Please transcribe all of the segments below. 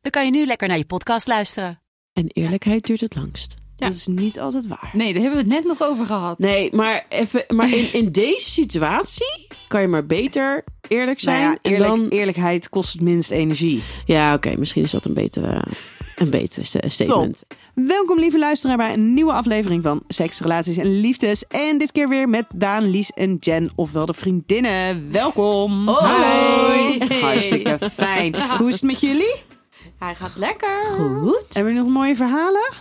dan kan je nu lekker naar je podcast luisteren. En eerlijkheid duurt het langst. Ja. Dat is niet altijd waar. Nee, daar hebben we het net nog over gehad. Nee, maar, even, maar in, in deze situatie kan je maar beter eerlijk zijn. Nou ja, en dan, eerlijkheid kost het minst energie. ja, oké, misschien is dat een betere, een betere sta- statement. Welkom lieve luisteraar bij een nieuwe aflevering van Seks, Relaties en Liefdes. En dit keer weer met Daan, Lies en Jen, ofwel de vriendinnen. Welkom. Hoi. Hartstikke fijn. Hoe is het met jullie? Hij gaat lekker. Goed. Hebben jullie nog mooie verhalen?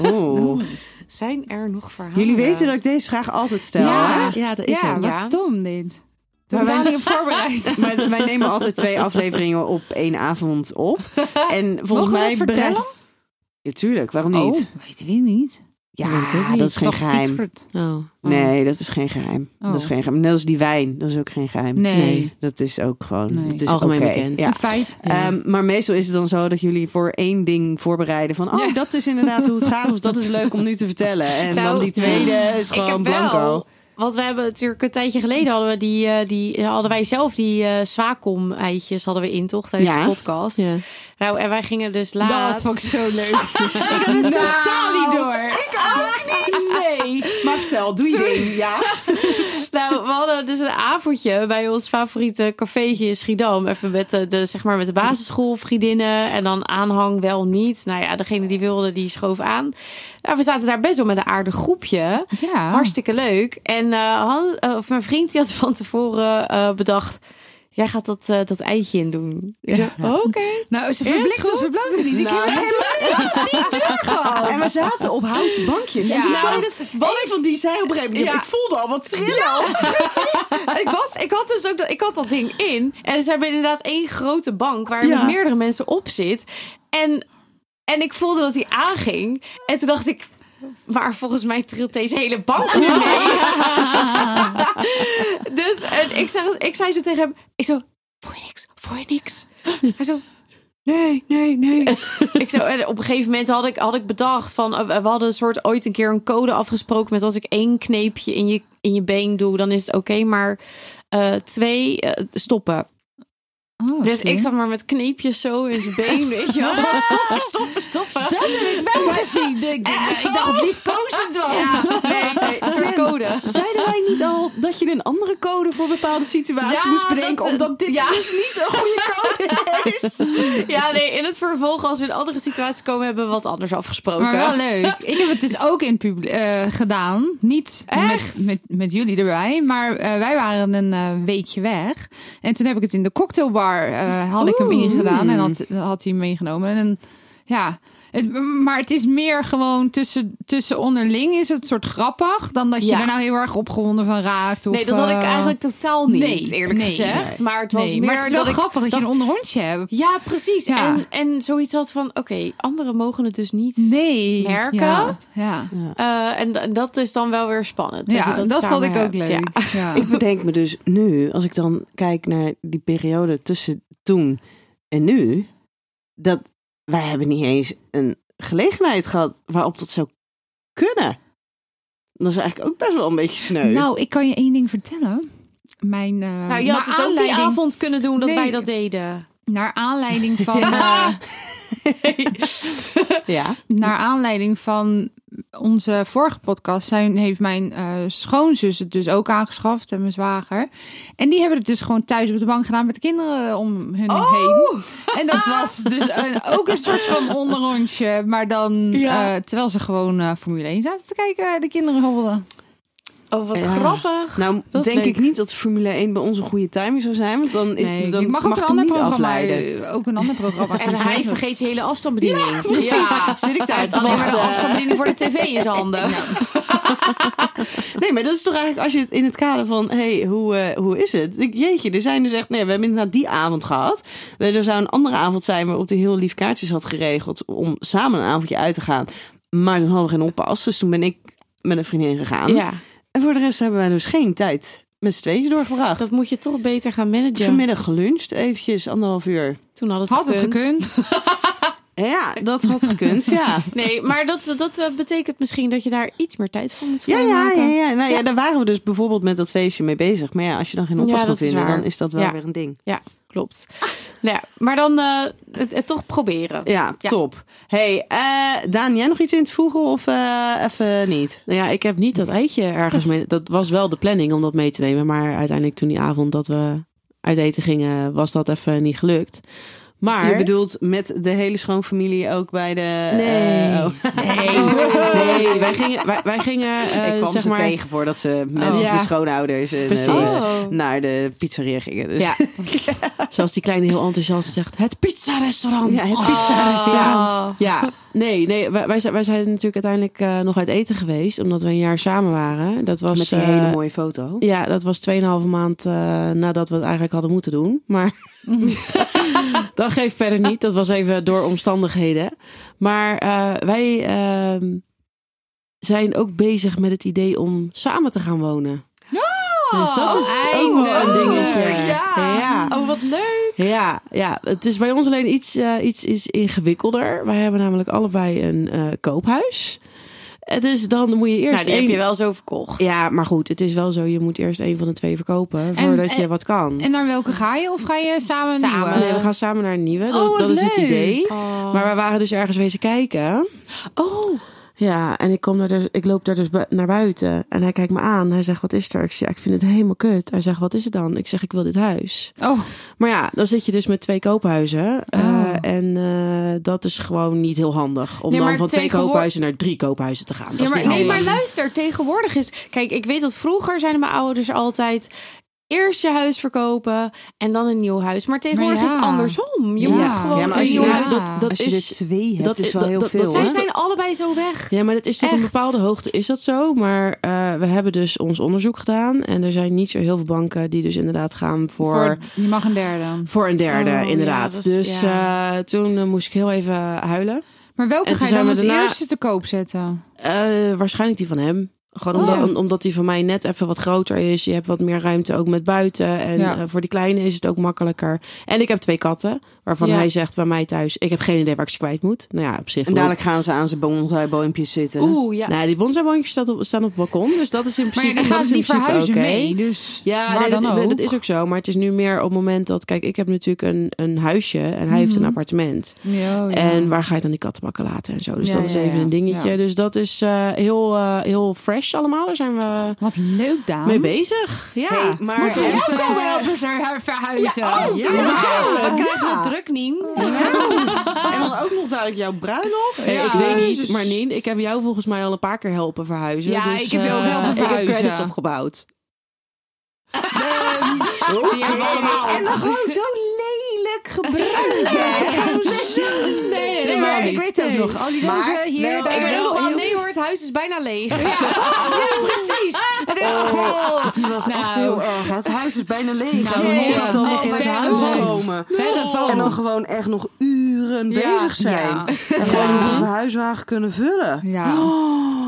Oeh. Zijn er nog verhalen? Jullie weten dat ik deze vraag altijd stel. Ja. hè? Ja, dat is Ja, er. wat Ja. stom dit. Maar Totaal wij- niet op voorbereid. Maar wij nemen altijd twee afleveringen op één avond op. En volgens Mogen we mij het vertellen? bereid- Ja, tuurlijk, waarom niet? Oh, weten we niet. Ja, dat is geen Toch geheim. secret? Oh. Nee, dat is geen geheim. Dat is Oh. geen geheim. Net als die wijn, dat is ook geen geheim. Nee. Nee. Dat is ook gewoon. Nee. Dat is Algemeen bekend. Ja. Een feit. Ja. Ehm, maar meestal is het dan zo dat jullie voor één ding voorbereiden van, oh, Ja. dat is inderdaad hoe het gaat, of dat is leuk om nu te vertellen. En Nou, dan die tweede is Ik gewoon heb blanco. wel, want we hebben natuurlijk een tijdje geleden hadden we die, eh, die hadden wij zelf die eh Swacom eitjes hadden we in toch tijdens Ja. de podcast. Ja. Nou en wij gingen dus laat. Dat vond ik zo leuk. ik had het totaal niet door. Ik ook niet. Nee. Maar vertel, doe je ding, ja. Hadden dus een avondje bij ons favoriete cafeetje in Schiedam. Even met de, de, zeg maar met de basisschoolvriendinnen. En dan aanhang wel niet. Nou ja, degene die wilde, die schoof aan. Nou, we zaten daar best wel met een aardig groepje. Ja. Hartstikke leuk. En eh, Han- eh, of mijn vriend die had van tevoren eh, bedacht... Jij gaat dat, eh, dat eitje in doen. Ik zei, oké. Nou, ze Eerst verblikt goed. of verbloosde niet. Ik Nou, heb echt En we zaten op houten bankjes. En Ja. die zei dat, een van die zei op een gegeven moment, Ja. ik voelde al wat trillen. Precies. En ik, was, ik had dus ook dat, ik had dat ding in. En ze hebben inderdaad één grote bank waar Ja. met meerdere mensen op zit. En, en ik voelde dat die aanging. En toen dacht ik, maar volgens mij trilt deze hele bank nu mee. dus en ik, zei, ik zei zo tegen hem, ik zo, voor je niks, voor je niks. Hij zo, nee, nee, nee. ik zo, en op een gegeven moment had ik, had ik bedacht van, eh, we hadden een soort ooit een keer een code afgesproken met als ik één kneepje in je, in je been doe, dan is het oké, maar eh, twee eh, stoppen. Oh, dus slim. ik zat maar met kneepjes zo in zijn been, weet je wel. Stoppen, stoppen, stoppen. Dat heb ik wel gezien. Ik, ik dacht liefkozend was. Ja, nee, nee, code. Zeiden wij niet al dat je een andere code voor bepaalde situaties Ja, moest bedenken, dat- omdat dit ja. dus niet een goede code is? Ja, nee, in het vervolg, als we in andere situaties komen, hebben we wat anders afgesproken. Maar wel leuk. Ik heb het dus ook in publiek eh, gedaan. Niet Echt? met, met, met jullie erbij. Maar eh, wij waren een eh, weekje weg. En toen heb ik het in de cocktailbar. Eh, had ik hem ingedaan. En had, had hij meegenomen. En ja... Het, maar het is meer gewoon tussen, tussen onderling is het soort grappig. Dan dat je Ja. er nou heel erg opgewonden van raakt. Of, Nee, dat had ik eh, eigenlijk totaal niet, nee, eerlijk nee, gezegd. nee. Maar het was nee, meer maar het is wel dat ik grappig dat je een onderhondje hebt. Ja, precies. Ja. En, en zoiets had van, oké, anderen mogen het dus niet Nee. merken. Ja, ja. Eh, en, en dat is dan wel weer spannend. Ja, dat, vond ik ook hebt. leuk. Ja. Ja. Ik bedenk me dus nu, als ik dan kijk naar die periode tussen toen en nu, dat wij hebben niet eens een gelegenheid gehad waarop dat zou kunnen. Dat is eigenlijk ook best wel een beetje sneu. Nou, ik kan je één ding vertellen. Mijn, eh, Nou, je had het ook die avond kunnen doen dat Nee. wij dat deden. Naar aanleiding van... eh, ja. naar aanleiding van onze vorige podcast zijn, heeft mijn eh, schoonzus het dus ook aangeschaft en mijn zwager. En die hebben het dus gewoon thuis op de bank gedaan met de kinderen om hun Oh! heen. En dat was dus een- ook een soort van onderrondje, maar dan Ja. eh, terwijl ze gewoon eh, Formule 1 zaten te kijken, de kinderen holden. Oh, wat Ja. grappig. Nou, Dat denk ik niet dat Formule 1 bij ons een goede timing zou zijn. Want dan, is, Nee, dan ik mag ook ik een ander niet programma. afleiden. Ook een ander programma. En hij vergeet de hele afstandsbediening. Ja, Zit ik daar te alleen maar de afstandsbediening voor de tv in zijn handen. Nee, maar dat is toch eigenlijk als je het in het kader van... hey, hoe, eh, hoe is het? Ik, jeetje, er zijn dus echt... Nee, we hebben inderdaad die avond gehad. Er zou een andere avond zijn waarop hij heel lief kaartjes had geregeld... om samen een avondje uit te gaan. Maar toen hadden we geen oppas. Dus toen ben ik met een vriendin gegaan. Ja, En voor de rest hebben wij dus geen tijd met z'n tweeën doorgebracht. dat moet je toch beter gaan managen. Vanmiddag geluncht, eventjes anderhalf uur. Toen had het Had het gekund. Ja, dat had gekund, ja. Nee, maar dat, dat eh, betekent misschien dat je daar iets meer tijd voor moet Ja, ja, ja, ja. Nou ja. Ja. daar waren we dus bijvoorbeeld met dat feestje mee bezig. Maar ja, als je dan geen Ja, oppas is vinden, dan is dat wel Ja. weer een ding. Ja, klopt. Nou ja, maar dan eh, het, het toch proberen. Ja, Ja. top. Hey, eh, Daan, jij nog iets in te voegen of eh, even niet? Nou ja, ik heb niet dat eitje ergens mee. Dat was wel de planning om dat mee te nemen. Maar uiteindelijk toen die avond dat we uit eten gingen, was dat even niet gelukt. Maar... Je bedoelt met de hele schoonfamilie ook bij de... Nee. eh, oh. Nee, nee, wij gingen, wij, wij gingen eh, ik kwam zeg ze maar, tegen voordat ze met Oh. de Ja. schoonouders en, Precies. eh, Oh. naar de pizzeria gingen. Dus. Ja. Zoals die kleine heel enthousiast zegt, het pizza-restaurant. Ja, het Oh. pizza-restaurant. Ja, nee, nee wij, wij zijn, wij zijn natuurlijk uiteindelijk eh, nog uit eten geweest, omdat we een jaar samen waren. Dat was, Met die eh, hele mooie foto. Ja, dat was 2,5 maand eh, nadat we het eigenlijk hadden moeten doen. Maar dat geeft verder niet. Dat was even door omstandigheden. Maar eh, wij ehm, zijn ook bezig met het idee om samen te gaan wonen. dus dat is ook wel een dingetje. Ja. ja. Oh, wat leuk. Ja, ja, het is bij ons alleen iets, eh, iets is ingewikkelder. Wij hebben namelijk allebei een eh, koophuis. Dus dan moet je eerst Nou, die heb je wel zo verkocht. Ja, maar goed, het is wel zo. Je moet eerst een van de twee verkopen voordat je en- wat kan. En naar welke ga je? Of ga je samen een Samen. nieuwe? nee, we gaan samen naar een nieuwe. Dat, Oh, wat dat is het idee. Oh. Maar we waren dus ergens wezen kijken. oh. Ja, en ik, kom daar dus, ik loop daar dus naar buiten. En hij kijkt me aan. Hij zegt, wat is er? Ik zeg, ja, ik vind het helemaal kut. Hij zegt, wat is het dan? Ik zeg, ik wil dit huis. Oh, Maar ja, dan zit je dus met twee koophuizen. Eh, Oh. en eh, dat is gewoon niet heel handig. Om Nee, dan van twee koophuizen naar drie koophuizen te gaan. Dat Ja, is maar, niet nee, maar luister, tegenwoordig is... Kijk, ik weet dat vroeger zeiden mijn ouders altijd... Eerst je huis verkopen en dan een nieuw huis. Maar tegenwoordig Maar ja. is het andersom. Je Ja. moet gewoon Ja, maar een als je nieuw dit- huis... dat, dat Als je is, twee hebt, dat is wel dat- heel dat- veel. dat- Zij zijn allebei zo weg. Ja, maar het is tot een bepaalde hoogte is dat zo. Maar eh, we hebben dus ons onderzoek gedaan. En er zijn niet zo heel veel banken die dus inderdaad gaan voor, voor, voor, je mag een derde. een derde, Oh, inderdaad. ja, dat is- dus ja. eh, toen eh, moest ik heel even huilen. Maar welke ga je dan we als daarna- eerste te koop zetten? Eh, waarschijnlijk die van hem. Gewoon Oh. omdat, om- omdat die van mij net even wat groter is. Je hebt wat meer ruimte ook met buiten. En Ja. eh, voor die kleine is het ook makkelijker. En ik heb twee katten. Waarvan Ja. hij zegt bij mij thuis... Ik heb geen idee waar ik ze kwijt moet. Nou ja, op zich En dadelijk gaan ze aan zijn bonsai-boompjes zitten. Oeh, ja. Nou, die bonsai-boontjes staan op, staan op het balkon. Dus dat is in Maar principe, ja, dan dat gaan is ze in die principe verhuizen mee. Dus Ja, waar nee, dan dat, ook. dat is ook zo. Maar het is nu meer op het moment dat... Kijk, ik heb natuurlijk een, een huisje en hij heeft een Mhm. appartement. Ja, ja. En waar ga je dan die kattenbakken laten en zo. Dus Ja, dat is ja, even ja. een dingetje. Ja. Dus dat is eh, heel, eh, heel fresh allemaal. Daar zijn we Wat leuk, Daan. mee bezig. Ja. Hey, maar Moeten we even- ook komen helpen verhuizen? Ja, oh, ja. We Ja. krijgen het druk, Nien. En dan ook nog dadelijk jouw bruiloft. Ja, ik weet niet, maar Nien, ik heb jou volgens mij al een paar keer helpen verhuizen. Ja, dus, ik heb je ook eh, helpen Ik heb verhuizen. credits opgebouwd. Die hebben we allemaal. En dan gewoon zo lelijk gebruiken. Nee, maar ik niet. weet ook Nee. nog. Al die Maar rozen hier. Ik weet nog wel, heel- nee hoor, het huis is bijna leeg. precies. Oh, Die was echt Nou. heel erg. Het huis is bijna leeg. Nou, nee, dan ja. nog verre huis komen. Verre van. En dan gewoon echt nog uren Ja. bezig zijn. Ja. En gewoon Ja. nog een verhuiswagen kunnen vullen. Ja.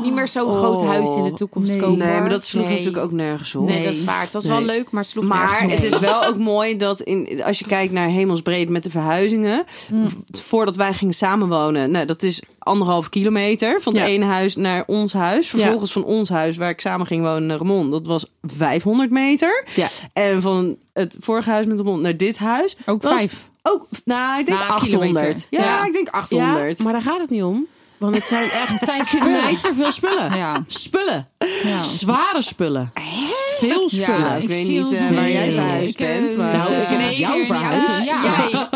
Niet meer zo'n groot Oh. huis in de toekomst Nee. kopen. Nee, maar dat sloeg Nee. natuurlijk ook nergens op. Nee, dat is waar. Het was wel leuk, maar het sloeg Maar nergens op. het is wel ook mooi dat in, als je kijkt naar hemelsbreed met de verhuizingen. Mm. Voordat wij gingen samenwonen. Nou, dat is anderhalf kilometer van het Ja. ene huis naar ons huis. Vervolgens van ons huis waar ik samen ging wonen naar Remond. Dat was 500 meter. Ja. En van het vorige huis met Remond naar dit huis. Ook vijf. Ook, nou, ik denk Nou, 800. kilometer. Ja, Ja. ik denk Ja, 800. maar daar gaat het niet om. Want het zijn echt Het zijn spullen. te veel spullen. Ja. Spullen. Ja. Zware spullen. Veel spullen. Ja, ik weet zie niet, eh, veel. waar jij verhuisd Ik, eh, bent, maar- Nou, ik heb nee, met jou keer verhuisd. Ja.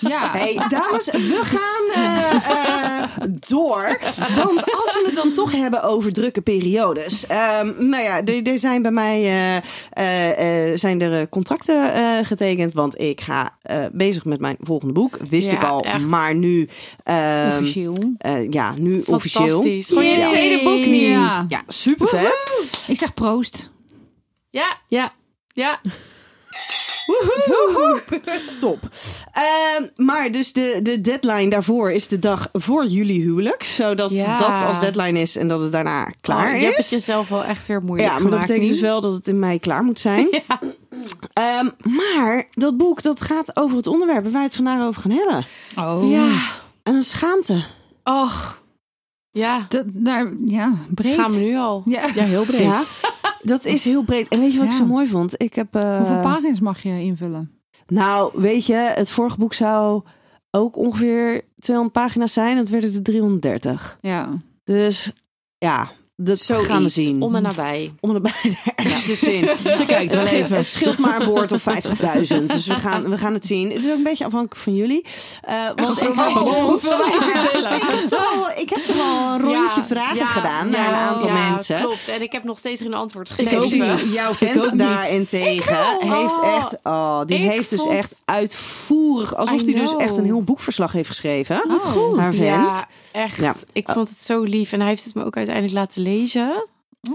Ja. Hey, dames, we gaan eh, eh, door. Want als we het dan toch hebben over drukke periodes. Ehm, nou ja, er, er zijn bij mij eh, eh, eh, zijn er contracten eh, getekend. Want ik ga eh, bezig met mijn volgende boek. Wist Ja, ik al, echt. maar nu... ehm, Officieel. eh, ja, nu officieel. Fantastisch. Gewoon je tweede boek niet. Ja. Ja, super vet. Ik zeg proost. Ja, Ja, ja. Top. Ehm, maar dus de, de deadline daarvoor is de dag voor jullie huwelijk. Zodat Ja. dat als deadline is en dat het daarna klaar Oh, is. Je hebt het jezelf wel echt weer moeilijk Ja, maar dat gemaakt betekent nu. dus wel dat het in mei klaar moet zijn. Ja. Ehm, maar dat boek dat gaat over het onderwerp waar wij het vandaag over gaan hebben. Oh. Ja. En een schaamte. Och. Ja. Dat, daar, ja, breed. Schaam me nu al. Ja. ja heel breed. Ja, dat is heel breed. En weet je wat ik zo mooi vond? Ik heb. eh, Hoeveel pagina's mag je invullen? nou, weet je, het vorige boek zou ook ongeveer 200 pagina's zijn. Het werden er 330. Ja. Dus ja, dat Zoiets. gaan we zien. Om en nabij. om en bij ergens tussenin. Ze kijkt wel even. het scheelt maar een woord of 50.000. Dus we gaan, we gaan het zien. Het is ook een beetje afhankelijk van jullie. Eh, want ik, Oh, ik, heb toch al, ik heb toch al een rondje Ja, vragen ja, gedaan naar een ja, aantal ja, mensen. Klopt. En ik heb nog steeds geen antwoord Nee, gegeven. precies. Jouw vent daarentegen heeft Oh. echt, oh, die Ik heeft dus vond- echt uitvoerig, alsof hij dus echt een heel boekverslag heeft geschreven. Wat goed. Haar vent. Ja, echt. Ja. Ik vond het zo lief. En hij heeft het me ook uiteindelijk laten lezen.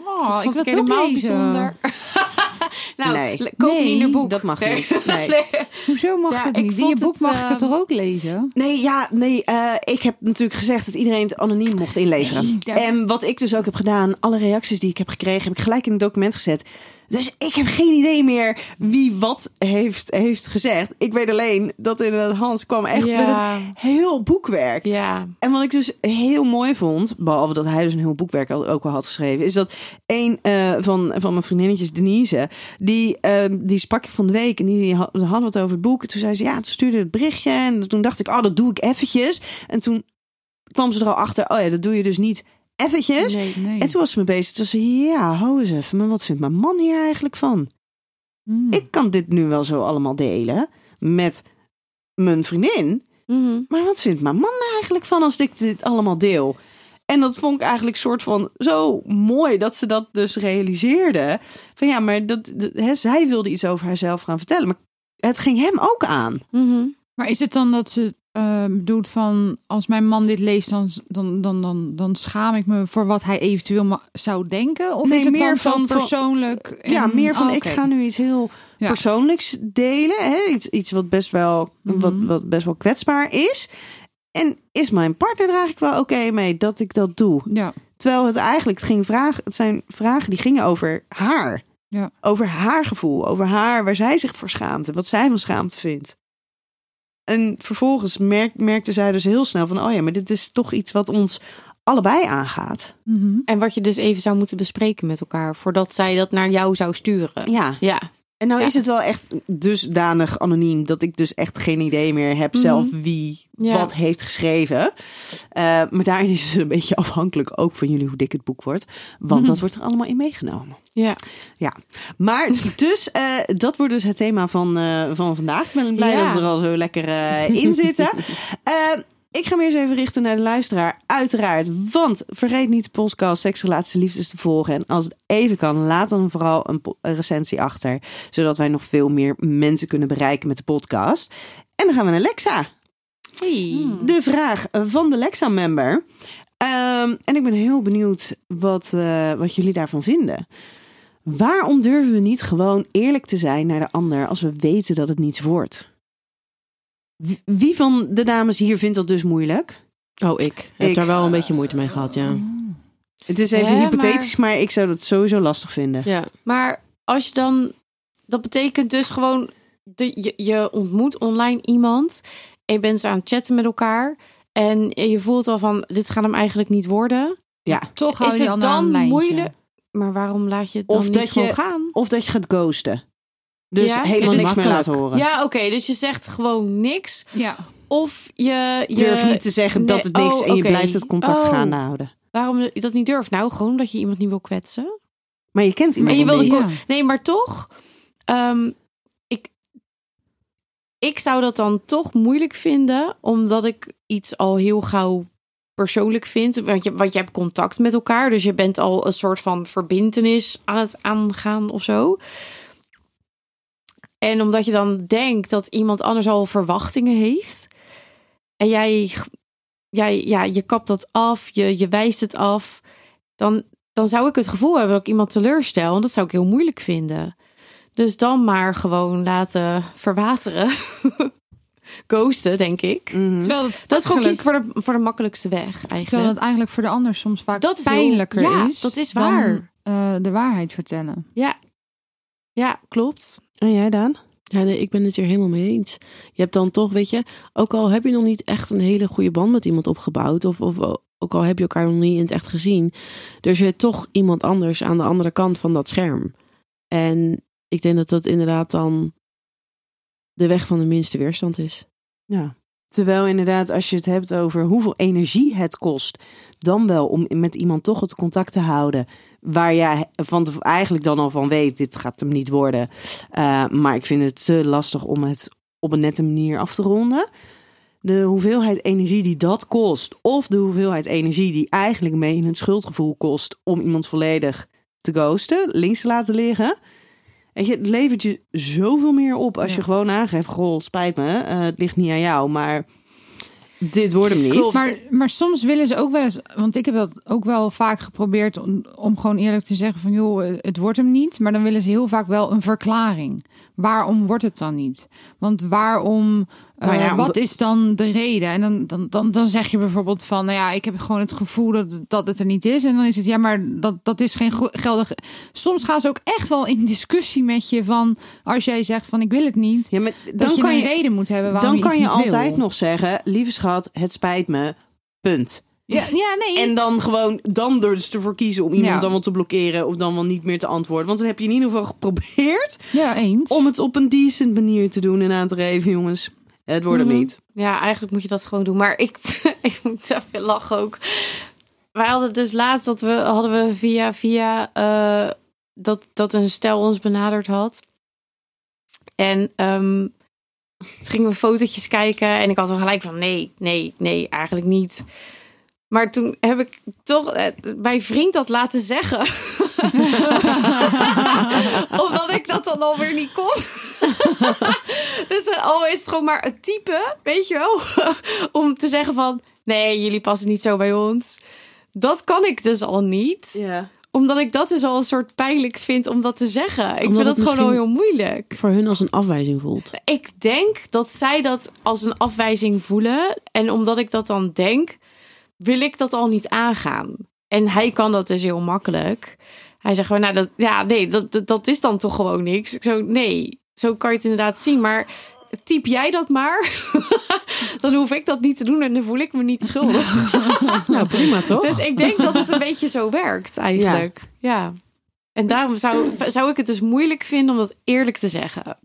Oh, dat ik wil ik het ook helemaal lezen. bijzonder. nou, Nee. koop Nee, niet een boek. dat mag Nee. niet. Nee. Nee. Hoezo mag Ja, het ik niet? In je boek het, mag ik het eh, toch ook lezen? Nee, ja, nee. eh, ik heb natuurlijk gezegd dat iedereen het anoniem mocht inleveren. Nee, daar- En wat ik dus ook heb gedaan, alle reacties die ik heb gekregen, heb ik gelijk in een document gezet. Dus ik heb geen idee meer wie wat heeft, heeft gezegd. Ik weet alleen dat inderdaad Hans kwam echt met een heel boekwerk. Ja. En wat ik dus heel mooi vond, behalve dat hij dus een heel boekwerk ook al had geschreven, is dat een eh, van, van mijn vriendinnetjes, Denise, die, eh, die sprak ik van de week en die had, we hadden het over het boek. En toen zei ze, ja, toen stuurde het berichtje en toen dacht ik, oh, dat doe ik eventjes. En toen kwam ze er al achter, oh ja, dat doe je dus niet eventjes. Nee. Nee. En toen was ze me bezig. Toen zei ze, ja, hou eens even, maar wat vindt mijn man hier eigenlijk van? Mm. Ik kan dit nu wel zo allemaal delen met mijn vriendin. Mhm. Maar wat vindt mijn man er eigenlijk van als ik dit allemaal deel? En dat vond ik eigenlijk soort van zo mooi dat ze dat dus realiseerde. Van ja, maar dat, dat- hè, zij wilde iets over haarzelf gaan vertellen. Maar het ging hem ook aan. Mhm. Maar is het dan dat ze eh, bedoelt van als mijn man dit leest, dan, dan, dan, dan, dan schaam ik me voor wat hij eventueel zou denken? Of Nee, is het meer dan van- persoonlijk? Ja, meer van oh, ik ga nu iets heel Ja. persoonlijks delen. Hè? Iets, iets wat, best wel, Mhm. wat, wat best wel kwetsbaar is. En is mijn partner er eigenlijk wel oké mee dat ik dat doe? Ja, Terwijl het eigenlijk, het, ging vragen, het zijn vragen die gingen over haar. Ja. Over haar gevoel, over haar, waar zij zich voor schaamt en wat zij van schaamte vindt. En vervolgens merk, merkte zij dus heel snel van, oh ja, maar dit is toch iets wat ons allebei aangaat. Mhm. En wat je dus even zou moeten bespreken met elkaar voordat zij dat naar jou zou sturen. Ja. Ja. En nou Ja. is het wel echt dusdanig anoniem dat ik dus echt geen idee meer heb Mhm. zelf wie Ja. wat heeft geschreven. Eh, maar daarin is het een beetje afhankelijk ook van jullie hoe dik het boek wordt. Want Mhm. dat wordt er allemaal in meegenomen. Ja. Ja, maar dus eh, dat wordt dus het thema van, eh, van vandaag. Ik ben blij Ja. dat we er al zo lekker in zitten. Ik ga me eens even richten naar de luisteraar, uiteraard. Want vergeet niet de podcast Seks, Relatie, Liefdes te volgen. En als het even kan, laat dan vooral een recensie achter. Zodat wij nog veel meer mensen kunnen bereiken met de podcast. En dan gaan we naar Lexa. Hey. De vraag van de Lexa-member. Ehm, en ik ben heel benieuwd wat, eh, wat jullie daarvan vinden. Waarom durven we niet gewoon eerlijk te zijn naar de ander als we weten dat het niets wordt? Wie- van de dames hier vindt dat dus moeilijk? Oh, ik heb Ik- daar wel een beetje moeite mee gehad, ja. Het is even Hè, hypothetisch, maar... ik zou dat sowieso lastig vinden. Ja, Maar als je dan... Dat betekent dus gewoon... De, je, je ontmoet online iemand. En je bent aan het chatten met elkaar. En je voelt al van... Dit gaat hem eigenlijk niet worden. Toch hou Is je het dan moeilijk? Maar waarom laat je het dan Of niet dat gewoon je- gaan? Of dat je gaat ghosten. Dus Ja? helemaal het niks meer laten horen. Ja, oké. dus je zegt gewoon niks. Ja, Of je... je Durf niet te zeggen dat het niks oh, en je oké. blijft het contact Oh. gaande houden. Waarom je dat niet durft? Nou, gewoon omdat je iemand niet wil kwetsen. Maar je kent iemand En je Ja. Nee, maar toch... ehm, ik, ik zou dat dan toch moeilijk vinden, omdat ik iets al heel gauw persoonlijk vind. Want je, want je hebt contact met elkaar, dus je bent al een soort van verbintenis aan het aangaan of zo. En omdat je dan denkt dat iemand anders al verwachtingen heeft. En jij, jij ja, je kapt dat af, je, je wijst het af. Dan, dan zou ik het gevoel hebben dat ik iemand teleurstel. En dat zou ik heel moeilijk vinden. Dus dan maar gewoon laten verwateren. Ghosten, denk ik. Mhm. Terwijl Dat is gewoon kiezen voor de, voor de makkelijkste weg eigenlijk. Terwijl het eigenlijk voor de ander soms vaak Dat is heel- pijnlijker ja, is. dat is dan, waar. eh, de waarheid vertellen. Ja. ja, klopt. En jij Daan? Ja, nee, ik ben het hier helemaal mee eens. Je hebt dan toch, weet je, ook al heb je nog niet echt een hele goede band met iemand opgebouwd, of, of ook al heb je elkaar nog niet in het echt gezien, er zit toch iemand anders aan de andere kant van dat scherm. En ik denk dat dat inderdaad dan de weg van de minste weerstand is. Ja. Terwijl inderdaad, als je het hebt over hoeveel energie het kost, dan wel om met iemand toch het contact te houden. Waar jij van eigenlijk dan al van weet, dit gaat hem niet worden. Eh, maar ik vind het te lastig om het op een nette manier af te ronden. De hoeveelheid energie die dat kost, of de hoeveelheid energie die eigenlijk mee in het schuldgevoel kost om iemand volledig te ghosten, links te laten liggen. Weet je, het levert je zoveel meer op als Ja. je gewoon aangeeft: Goh, spijt me, eh, het ligt niet aan jou, maar dit wordt hem niet. Klopt. Maar, maar soms willen ze ook wel eens, want ik heb dat ook wel vaak geprobeerd om, om gewoon eerlijk te zeggen van joh, het wordt hem niet. Maar dan willen ze heel vaak wel een verklaring. Waarom wordt het dan niet? Want waarom, eh, Nou ja, wat omdat- is dan de reden? En dan, dan, dan, dan zeg je bijvoorbeeld van, nou ja, ik heb gewoon het gevoel dat, dat het er niet is. En dan is het, ja, maar dat, dat is geen geldig. Soms gaan ze ook echt wel in discussie met je van, als jij zegt van ik wil het niet. Ja, maar Dat dan je kan je, reden moet hebben waarom dan je kan je altijd wil. nog zeggen: lieve schat, het spijt me. Punt. Ja, ja nee. En dan gewoon dan dus ervoor kiezen om iemand Ja. dan wel te blokkeren of dan wel niet meer te antwoorden. Want dan heb je in ieder geval geprobeerd ja, eens. om het op een decent manier te doen en aan te geven, jongens. Het wordt hem Mhm. niet. Ja, eigenlijk moet je dat gewoon doen. Maar ik, ik moet even lachen ook. Wij hadden dus laatst dat we hadden we via via eh, dat dat een stel ons benaderd had. En ehm toen gingen we fotootjes kijken en ik had wel gelijk van nee, nee, nee, eigenlijk niet. Maar toen heb ik toch eh, mijn vriend dat laten zeggen. Omdat ik dat dan alweer niet kon. dus eh, al is het gewoon maar het type, weet je wel. Om te zeggen van, nee, jullie passen niet zo bij ons. Dat kan ik dus al niet. Ja. Omdat ik dat dus al een soort pijnlijk vind om dat te zeggen. Ik Omdat vind dat gewoon al heel moeilijk. Voor hun als een afwijzing voelt. Ik denk dat zij dat als een afwijzing voelen. En omdat ik dat dan denk, wil ik dat al niet aangaan. En hij kan dat dus heel makkelijk. Hij zegt gewoon, nou, dat, ja, nee, dat, dat, dat is dan toch gewoon niks. Ik zo, nee, zo kan je het inderdaad zien. Maar typ jij dat maar, dan hoef ik dat niet te doen en dan voel ik me niet schuldig. Nou, prima toch? Dus ik denk dat het een beetje zo werkt eigenlijk. Ja. En daarom zou, zou ik het dus moeilijk vinden om dat eerlijk te zeggen.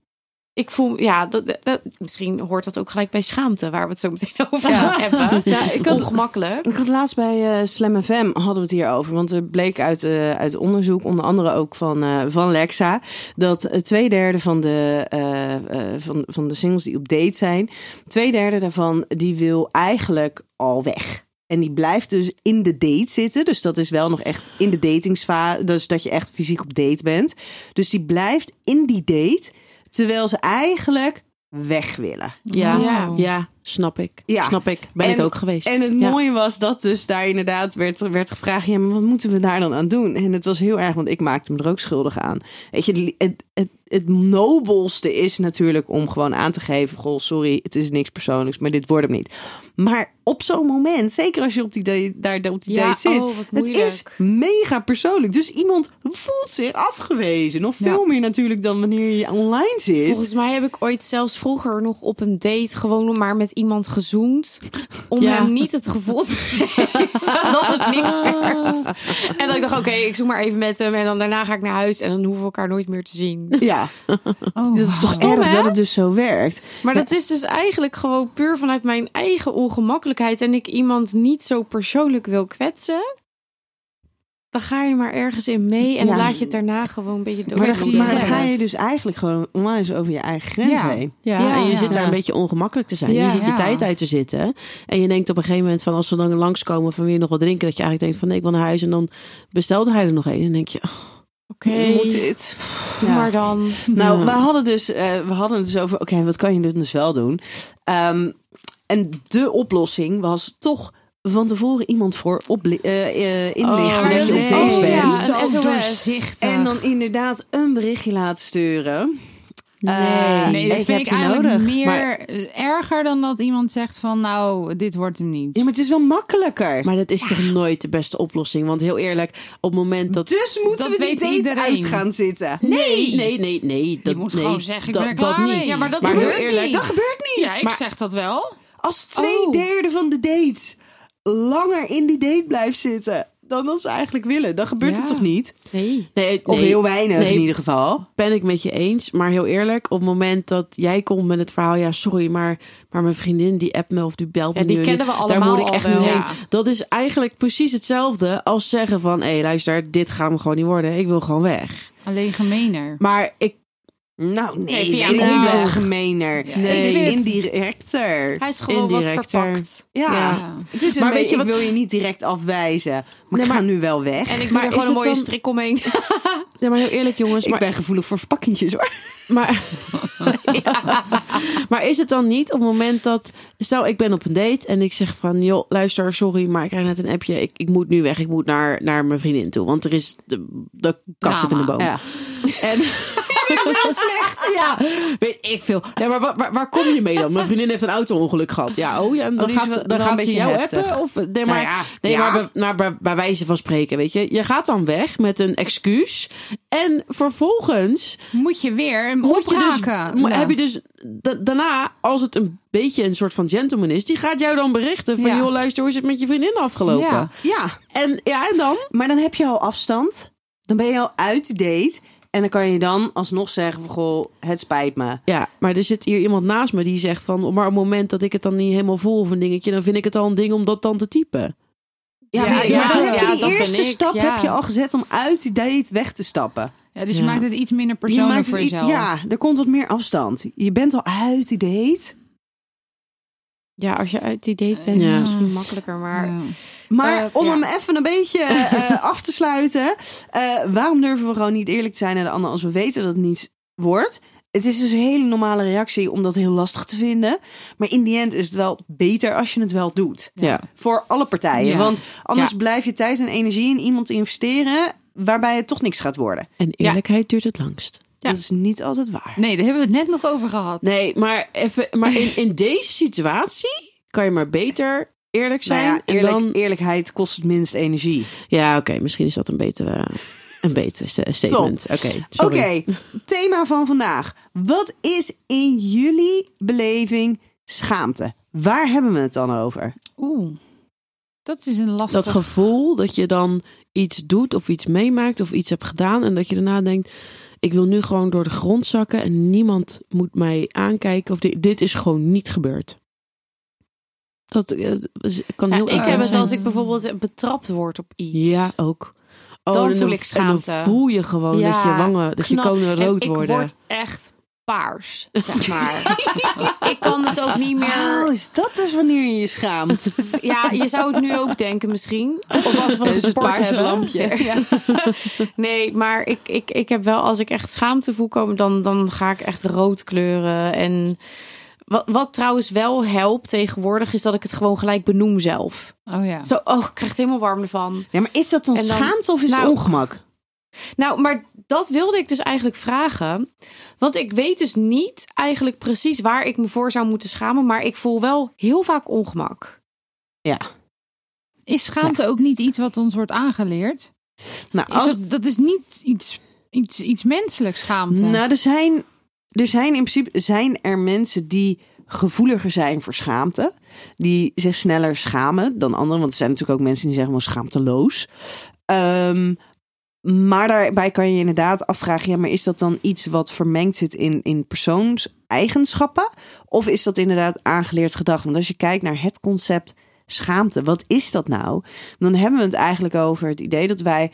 Ik voel, ja, dat, misschien hoort dat ook gelijk bij schaamte, waar we het zo meteen over gaan hebben. Ja, ik had, Ongemakkelijk. ik had laatst bij eh, Slam FM hadden we het hier over. Want er bleek uit, eh, uit onderzoek, onder andere ook van, eh, van Lexa, dat twee derde van de, van, van de singles die op date zijn, twee derde daarvan die wil eigenlijk al weg. En die blijft dus in de date zitten. Dus dat is wel nog echt in de datingsfase. Dus dat je echt fysiek op date bent. Dus die blijft in die date. Terwijl ze eigenlijk weg willen. Ja, Ja. ja. Snap ik. Ja. Snap ik. Ben En- ik ook geweest. En het Ja. mooie was dat dus daar inderdaad werd, werd gevraagd... ja, maar wat moeten we daar dan aan doen? En het was heel erg, want ik maakte me er ook schuldig aan. Weet je, het, het, het nobelste is natuurlijk om gewoon aan te geven... goh, sorry, het is niks persoonlijks, maar dit wordt hem niet. Maar op zo'n moment, zeker als je op die, date, daar op die Ja, date zit... oh, het is mega persoonlijk. Dus iemand voelt zich afgewezen. Nog Ja. veel meer natuurlijk dan wanneer je online zit. Volgens mij heb ik ooit zelfs vroeger nog op een date gewoon maar met iemand gezoend. Om Ja. hem niet het gevoel te geven dat het niks werd. En dat ik dacht, oké, ik zoek maar even met hem. En dan daarna ga ik naar huis en dan hoeven we elkaar nooit meer te zien. Ja, Oh, dat is toch Stom, erg hè? dat het dus zo werkt. Maar dat is dus eigenlijk gewoon puur vanuit mijn eigen ongemakkelijkheid. En ik iemand niet zo persoonlijk wil kwetsen. Dan ga je maar ergens in mee en Ja. laat je het daarna gewoon een beetje door. Maar dan, maar ga je dus eigenlijk gewoon onwijs over je eigen grens Ja. heen. Ja, Ja, en je ja. zit daar een beetje ongemakkelijk te zijn. Ja. je zit je Ja. tijd uit te zitten. En je denkt op een gegeven moment van als ze dan langskomen van weer nog wat drinken. Dat je eigenlijk denkt van nee, ik wil naar huis. En dan bestelt hij er nog één. En dan denk je, oh, Oké, Moet dit? Ja. maar dan. Nou, Ja. we hadden dus, eh, we hadden het dus over, oké, wat kan je dus wel doen? Ehm, en de oplossing was toch van tevoren iemand voor eh, eh, inlichten Oh, dat je op nee. Oh, bent. ja. Zo een SOS. doorzichtig. En dan inderdaad een berichtje laten sturen. nee. Eh, Nee, dat ik vind ik je eigenlijk nodig. meer Maar- erger dan dat iemand zegt van nou, dit wordt hem niet. Ja, maar het is wel makkelijker. Maar dat is toch nooit de beste oplossing? Want heel eerlijk, op het moment dat... dus moeten dat we die weet date iedereen. uit gaan zitten. Nee, nee, nee, nee. Dat, moet nee, gewoon zeggen, ik dat, ben er dat klaar niet. mee. Ja, maar dat maar gebeurt heel eerlijk, niet. Dat gebeurt niet. ja, ik maar- zeg dat wel. Als twee Oh. derde van de date langer in die date blijft zitten dan dat ze eigenlijk willen, dan gebeurt Ja. het toch niet? Nee. Nee, Of nee, heel weinig Nee. in ieder geval. ben ik met je eens. Maar heel eerlijk, op het moment dat jij komt met het verhaal... ja, sorry, maar, maar mijn vriendin die appt me of die belt me Ja, die nu en kennen we Daar allemaal moet ik echt wel. heen. Ja. Dat is eigenlijk precies hetzelfde als zeggen van... hé, luister, dit gaat hem gewoon niet worden. Ik wil gewoon weg. Alleen gemener. Maar ik... Nou, nee, Nee, nee, via niet wel gemener. Ja, Het nee. is ik indirecter. Hij is gewoon wat verpakt. Ja. Ja. Het is een Maar weet beetje, je ik wat- wil je niet direct afwijzen. Maar Nee, ik ga maar- nu wel weg. En ik doe Maar er gewoon een mooie dan- strik omheen. Ja, maar heel eerlijk jongens. ik Maar, ben gevoelig voor verpakkingjes hoor. maar, maar is het dan niet op het moment dat... Stel, ik ben op een date en ik zeg van... joh, luister, sorry, maar ik krijg net een appje. Ik, ik moet nu weg. Ik moet naar, naar mijn vriendin toe. Want er is... De, de kat zit in de boom. Ja. En heel slecht. Ja, weet ik veel. Ja, maar waar, waar, waar kom je mee dan? Mijn vriendin heeft een auto-ongeluk gehad. Ja, oh ja, en dan gaat, ze- dan een ze beetje jou heftig. appen? Of, nee, maar, Nou ja, nee, ja. maar, bij, maar bij, bij wijze van spreken, weet je. Je gaat dan weg met een excuus. En vervolgens Moet je weer hem moet je dus, Ja. heb je dus da- daarna, als het een beetje een soort van gentleman is, die gaat jou dan berichten van, Ja. joh, luister, hoe is het met je vriendin afgelopen? Ja. ja, En ja, en dan? maar dan heb je al afstand. Dan ben je al uit de date. En dan kan je dan alsnog zeggen van, goh, het spijt me. Ja, maar er zit hier iemand naast me die zegt van, maar op het moment dat ik het dan niet helemaal voel of een dingetje, dan vind ik het al een ding om dat dan te typen. Ja, Ja, maar, ja, maar dan heb ja, je die eerste stap ja. heb je al gezet om uit die date weg te stappen. Ja, dus je Ja. maakt het iets minder Je persoonlijk maakt voor jezelf. Ja, er komt wat meer afstand. Je bent al uit die date. Ja, als je uit die date bent, is Ja. het misschien makkelijker. Maar Ja. Maar Eh, om ja. hem even een beetje eh, af te sluiten. eh, waarom durven we gewoon niet eerlijk te zijn naar de ander als we weten dat het niet wordt? Het is dus een hele normale reactie om dat heel lastig te vinden. Maar in die end is het wel beter als je het wel doet. Ja. Voor alle partijen. Ja. Want anders Ja. blijf je tijd en energie in iemand investeren waarbij het toch niks gaat worden. En eerlijkheid duurt het langst. Ja. Dat is niet altijd waar. Nee, daar hebben we het net nog over gehad. Nee, maar, even, maar in, in deze situatie kan je maar beter eerlijk zijn. Nou ja, en dan, Eerlijkheid kost het minst energie. ja, oké, misschien is dat een betere, een betere sta- statement. Oké, Oké, thema van vandaag. Wat is in jullie beleving schaamte? Waar hebben we het dan over? Oeh, dat is een lastig... Dat gevoel dat je dan iets doet of iets meemaakt of iets hebt gedaan en dat je daarna denkt, ik wil nu gewoon door de grond zakken en niemand moet mij aankijken of dit, dit is gewoon niet gebeurd. Dat eh, kan Ja, heel ik intens heb het zijn. als ik bijvoorbeeld betrapt word op iets. Ja, ook. Oh, Dan voel ik En schaamte. dan voel je gewoon Ja, dat je wangen, dat je konen En rood ik worden. word echt paars, zeg maar. ik kan het ook niet meer... Oh, is dat dus wanneer je je schaamt? Ja, je zou het nu ook denken misschien. Of als we gesport paarse hebben. lampje. Ja. Nee, maar ik, ik, ik heb wel, als ik echt schaamte voel komen, dan, dan ga ik echt rood kleuren. En wat, wat trouwens wel helpt tegenwoordig, is dat ik het gewoon gelijk benoem zelf. Oh ja. Zo, oh, ik krijg het helemaal warm ervan. Ja, maar is dat dan, schaamte of is het Nou, ongemak? Nou, maar dat wilde ik dus eigenlijk vragen. Want ik weet dus niet eigenlijk precies waar ik me voor zou moeten schamen. Maar ik voel wel heel vaak ongemak. Ja. Is schaamte ook niet iets wat ons wordt aangeleerd? Nou, Is als, dat, dat is niet iets, iets, iets menselijks, schaamte. nou er, zijn, er zijn in principe zijn er mensen die gevoeliger zijn voor schaamte. Die zich sneller schamen dan anderen. Want er zijn natuurlijk ook mensen die zeggen wel schaamteloos. Ehm, maar daarbij kan je inderdaad afvragen: ja, maar is dat dan iets wat vermengd zit in, in persoonseigenschappen? Of is dat inderdaad aangeleerd gedrag? Want als je kijkt naar het concept schaamte. Wat is dat nou? Dan hebben we het eigenlijk over het idee dat wij.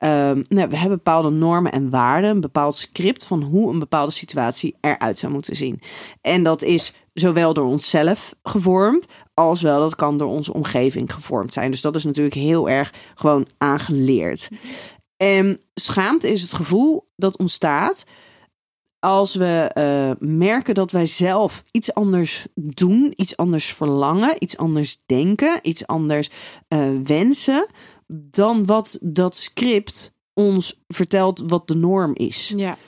Ehm, nou, we hebben bepaalde normen en waarden, een bepaald script van hoe een bepaalde situatie eruit zou moeten zien. En dat is zowel door onszelf gevormd, als wel dat kan door onze omgeving gevormd zijn. Dus dat is natuurlijk heel erg gewoon aangeleerd. En schaamte is het gevoel dat ontstaat als we eh, merken dat wij zelf iets anders doen, iets anders verlangen, iets anders denken, iets anders eh, wensen, dan wat dat script ons vertelt wat de norm is. Ja.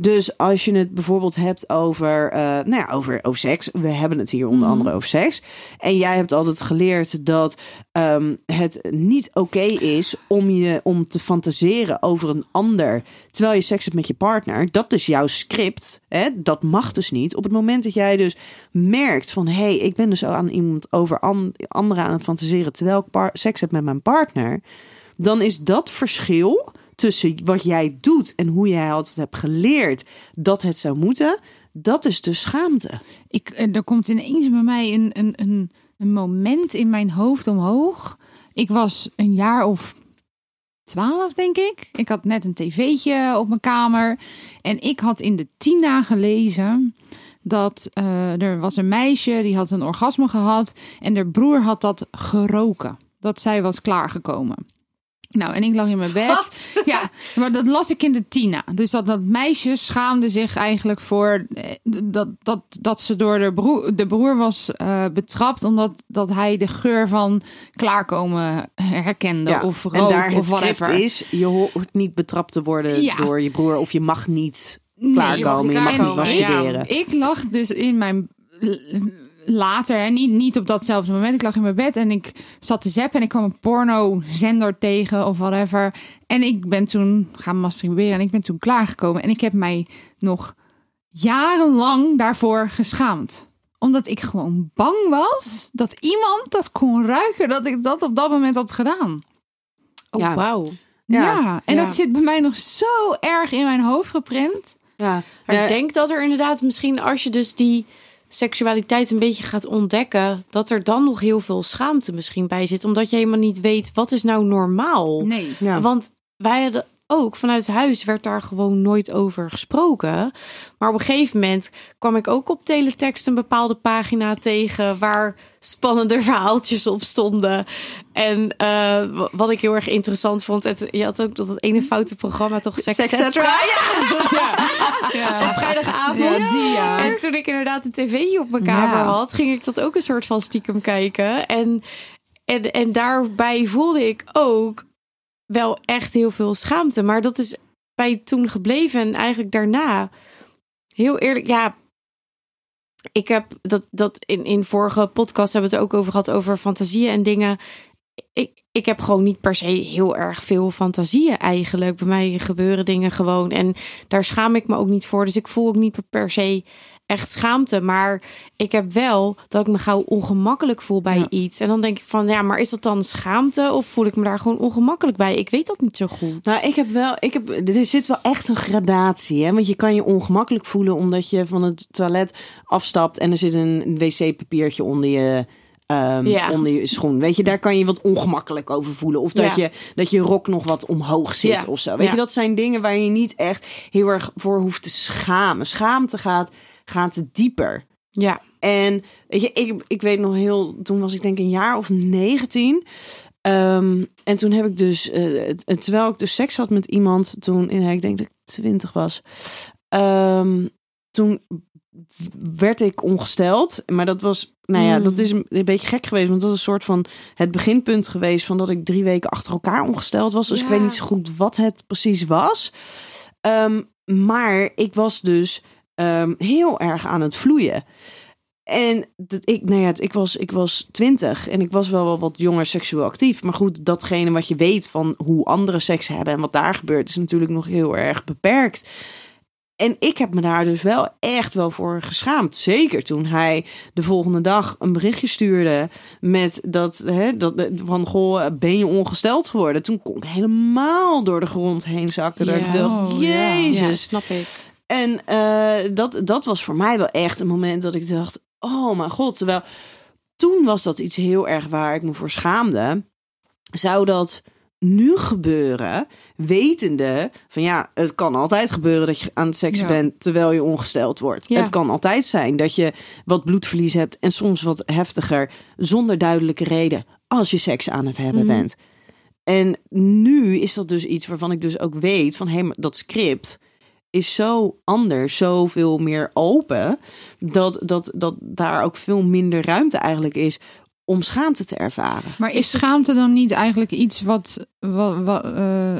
Dus als je het bijvoorbeeld hebt over, eh, nou ja, over, over seks. We hebben het hier onder andere over seks. En jij hebt altijd geleerd dat ehm, het niet oké is om je om te fantaseren over een ander. Terwijl je seks hebt met je partner. Dat is jouw script. Hè? Dat mag dus niet. Op het moment dat jij dus merkt van... hé, hey, ik ben dus aan iemand over an- anderen aan het fantaseren... terwijl ik seks heb met mijn partner... dan is dat verschil tussen wat jij doet en hoe jij altijd hebt geleerd dat het zou moeten, dat is de schaamte. Ik, eh, er komt ineens bij mij een, een, een, moment in mijn hoofd omhoog. Ik was een jaar of twaalf, denk ik. Ik had net een tv'tje op mijn kamer. En ik had in de Tina gelezen dat eh, er was een meisje die had een orgasme gehad. En haar broer had dat geroken. Dat zij was klaargekomen. Nou, en ik lag in mijn bed. Ja, maar dat las ik in de Tina. Dus dat, dat meisje schaamde zich eigenlijk voor eh, dat, dat, dat ze door de broer, de broer was eh, betrapt. Omdat dat hij de geur van klaarkomen herkende. Of rook en daar of het is, je hoort niet betrapt te worden Ja. door je broer of je mag niet Nee, klaarkomen, je mag, niet masturberen. Ik lag dus in mijn later, hè, niet, niet op datzelfde moment. Ik lag in mijn bed en ik zat te zappen en ik kwam een porno-zender tegen of whatever. En ik ben toen gaan masturberen en ik ben toen klaargekomen. En ik heb mij nog jarenlang daarvoor geschaamd. Omdat ik gewoon bang was dat iemand dat kon ruiken dat ik dat op dat moment had gedaan. Oh, Ja. wauw. Ja, Ja, en ja. dat zit bij mij nog zo erg in mijn hoofd geprint. Ja. Maar Ja, ik denk dat er inderdaad misschien als je dus die seksualiteit een beetje gaat ontdekken, dat er dan nog heel veel schaamte misschien bij zit, omdat je helemaal niet weet wat is nou normaal. Nee. ja. Want wij hadden ook vanuit huis werd daar gewoon nooit over gesproken. Maar op een gegeven moment kwam ik ook op teletext een bepaalde pagina tegen waar spannende verhaaltjes op stonden. En eh, wat ik heel erg interessant vond, het, je had ook dat het ene foute programma toch Sex, Sex Cetera? Ja. Op vrijdagavond. Ja. En toen ik inderdaad een tv op mijn kamer had, ging ik dat ook een soort van stiekem kijken. En, en, en daarbij voelde ik ook wel echt heel veel schaamte. Maar dat is bij toen gebleven en eigenlijk daarna. Heel eerlijk, ja. Ik heb dat, dat in, in vorige podcast hebben we het ook over gehad, over fantasieën en dingen. Ik, ik heb gewoon niet per se heel erg veel fantasieën eigenlijk. Bij mij gebeuren dingen gewoon. En daar schaam ik me ook niet voor. Dus ik voel ook niet per se echt schaamte. Maar ik heb wel dat ik me gauw ongemakkelijk voel bij Ja. iets. En dan denk ik van, ja, maar is dat dan schaamte? Of voel ik me daar gewoon ongemakkelijk bij? Ik weet dat niet zo goed. Nou, ik heb wel, ik heb, er zit wel echt een gradatie, hè? Want je kan je ongemakkelijk voelen omdat je van het toilet afstapt en er zit een wc-papiertje onder je, ehm, Ja. onder je schoen. Weet je, daar kan je wat ongemakkelijk over voelen. Of dat, Ja. je, dat je rok nog wat omhoog zit Ja. of zo. Weet je, dat zijn dingen waar je niet echt heel erg voor hoeft te schamen. Schaamte gaat, gaat dieper. Ja, En weet je, ik, ik weet nog heel, toen was ik denk een jaar of 19. Ehm, en toen heb ik dus, het- het- terwijl ik dus seks had met iemand, toen, ik denk dat ik 20 was, ehm, toen werd ik ongesteld. Maar dat was, nou ja, Mm. dat is een, een beetje gek geweest, want dat is een soort van het beginpunt geweest van dat ik drie weken achter elkaar ongesteld was. Dus ik weet niet zo goed wat het precies was. Ehm, maar ik was dus ehm, heel erg aan het vloeien. En dat ik, nou ja, ik was, ik was twintig en ik was wel, wel wat jonger seksueel actief. Maar goed, datgene wat je weet van hoe anderen seks hebben en wat daar gebeurt, is natuurlijk nog heel erg beperkt. En ik heb me daar dus wel echt wel voor geschaamd. Zeker toen hij de volgende dag een berichtje stuurde met dat, hè, dat van goh, ben je ongesteld geworden? Toen kon ik helemaal door de grond heen zakken. Dat ik Ja. dacht, Oh, ja. jezus. ja, snap ik. En eh, dat, dat was voor mij wel echt een moment dat ik dacht: oh mijn god. Terwijl toen was dat iets heel erg waar ik me voor schaamde. Zou dat nu gebeuren, wetende van ja, het kan altijd gebeuren dat je aan het seksen Ja. bent terwijl je ongesteld wordt. Ja. Het kan altijd zijn dat je wat bloedverlies hebt en soms wat heftiger zonder duidelijke reden als je seks aan het hebben Mhm. bent. En nu is dat dus iets waarvan ik dus ook weet van hé, hey, dat script is zo anders, zoveel meer open, dat, dat, dat daar ook veel minder ruimte eigenlijk is om schaamte te ervaren. Maar is schaamte dan niet eigenlijk iets wat, wat, wat, eh,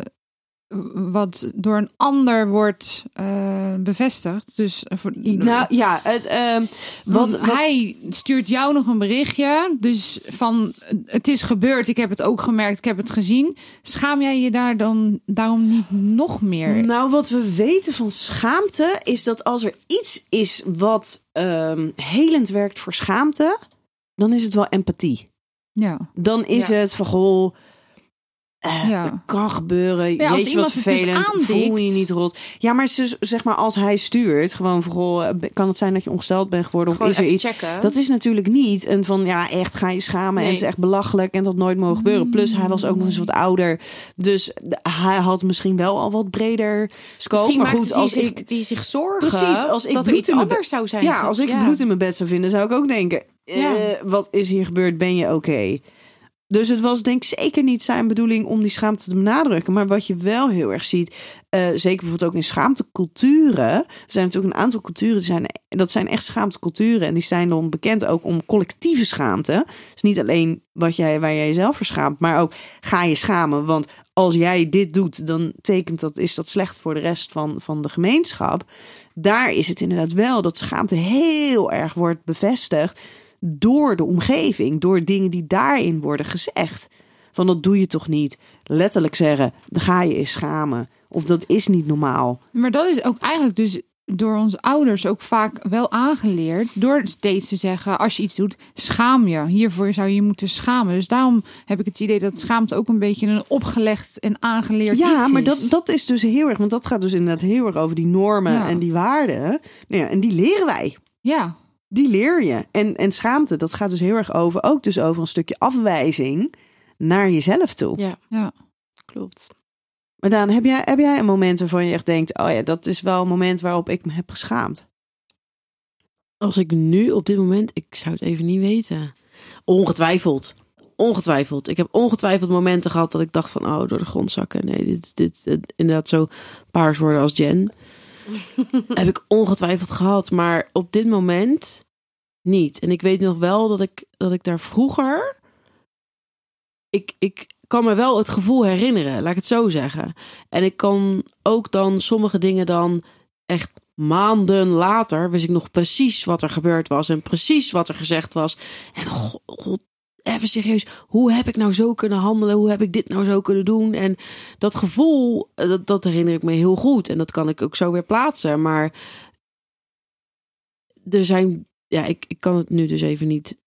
wat door een ander wordt eh, bevestigd? Dus eh, voor, Nou ja, het, ehm, wat, wat- hij stuurt jou nog een berichtje. Dus van het is gebeurd, ik heb het ook gemerkt, ik heb het gezien. Schaam jij je daar dan daarom niet nog meer? Nou, wat we weten van schaamte is dat als er iets is wat ehm, helend werkt voor schaamte, dan is het wel empathie. Ja. Dan is Ja. het van goh, eh, Ja. het kan gebeuren. Ja, Jeetje, het dus vervelend. Voel je niet rot. Ja, maar ze- zeg maar als hij stuurt, gewoon goh, eh, kan het zijn dat je ongesteld bent geworden of is er iets? checken. Dat is natuurlijk niet een van ja, echt ga je schamen en het is echt belachelijk en dat nooit mogen gebeuren. Plus hij was ook nog eens wat ouder, dus hij had misschien wel al wat breder scope. Misschien maar goed, die als zich, ik die zich zorgen Precies, als ik dat er iets anders zou zijn. ja, als ik Ja. bloed in mijn bed zou vinden, zou ik ook denken: eh, Ja. wat is hier gebeurd? Ben je oké? Dus het was denk ik zeker niet zijn bedoeling om die schaamte te benadrukken. Maar wat je wel heel erg ziet, eh, zeker bijvoorbeeld ook in schaamteculturen. Er zijn natuurlijk een aantal culturen, die zijn, dat zijn echt schaamteculturen. En die zijn dan bekend ook om collectieve schaamte. Dus niet alleen wat jij, waar jij jezelf voor schaamt, maar ook ga je schamen. Want als jij dit doet, dan tekent dat, is dat slecht voor de rest van, van de gemeenschap. Daar is het inderdaad wel dat schaamte heel erg wordt bevestigd door de omgeving, door dingen die daarin worden gezegd. Van dat doe je toch niet. Letterlijk zeggen, dan ga je eens schamen. Of dat is niet normaal. Maar dat is ook eigenlijk dus door onze ouders ook vaak wel aangeleerd. Door steeds te zeggen, als je iets doet, schaam je. Hiervoor zou je je moeten schamen. Dus daarom heb ik het idee dat schaamte ook een beetje een opgelegd en aangeleerd Ja, iets maar is. dat, dat is dus heel erg, want dat gaat dus inderdaad heel erg over die normen Ja. en die waarden. Nou ja, en die leren wij. Ja, Die leer je. En, en schaamte, dat gaat dus heel erg over, ook dus over een stukje afwijzing naar jezelf toe. Ja, ja. klopt. Maar Daan, heb jij, heb jij een moment waarvan je echt denkt, oh ja, dat is wel een moment waarop ik me heb geschaamd? Als ik nu op dit moment, ik zou het even niet weten. Ongetwijfeld. Ongetwijfeld. Ik heb ongetwijfeld momenten gehad dat ik dacht van, oh, door de grond zakken. Nee, dit, dit, dit inderdaad zo paars worden als Jen. heb ik ongetwijfeld gehad, maar op dit moment niet. En ik weet nog wel dat ik, dat ik daar vroeger, ik, ik kan me wel het gevoel herinneren, laat ik het zo zeggen. En ik kan ook dan sommige dingen dan echt maanden later wist ik nog precies wat er gebeurd was en precies wat er gezegd was. En god, even serieus, hoe heb ik nou zo kunnen handelen? Hoe heb ik dit nou zo kunnen doen? En dat gevoel, eh, dat, dat herinner ik me heel goed en dat kan ik ook zo weer plaatsen. Maar er zijn, ja, ik, ik kan het nu dus even niet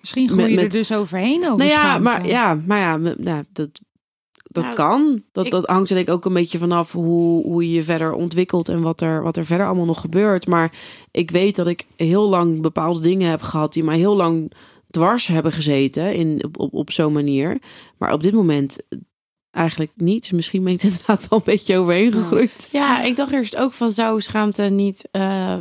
Misschien groei je met- er dus overheen over nou ja, schaamte. maar ja, maar ja, me- nou, dat, dat Nou, kan. Dat, ik- dat hangt er denk ik ook een beetje vanaf hoe, hoe je je verder ontwikkelt en wat er, wat er verder allemaal nog gebeurt. Maar ik weet dat ik heel lang bepaalde dingen heb gehad die mij heel lang dwars hebben gezeten in, op, op, op zo'n manier. Maar op dit moment eigenlijk niet. Dus misschien ben ik er inderdaad wel een beetje overheen gegroeid. Ja, ik dacht eerst ook van zou schaamte niet eh,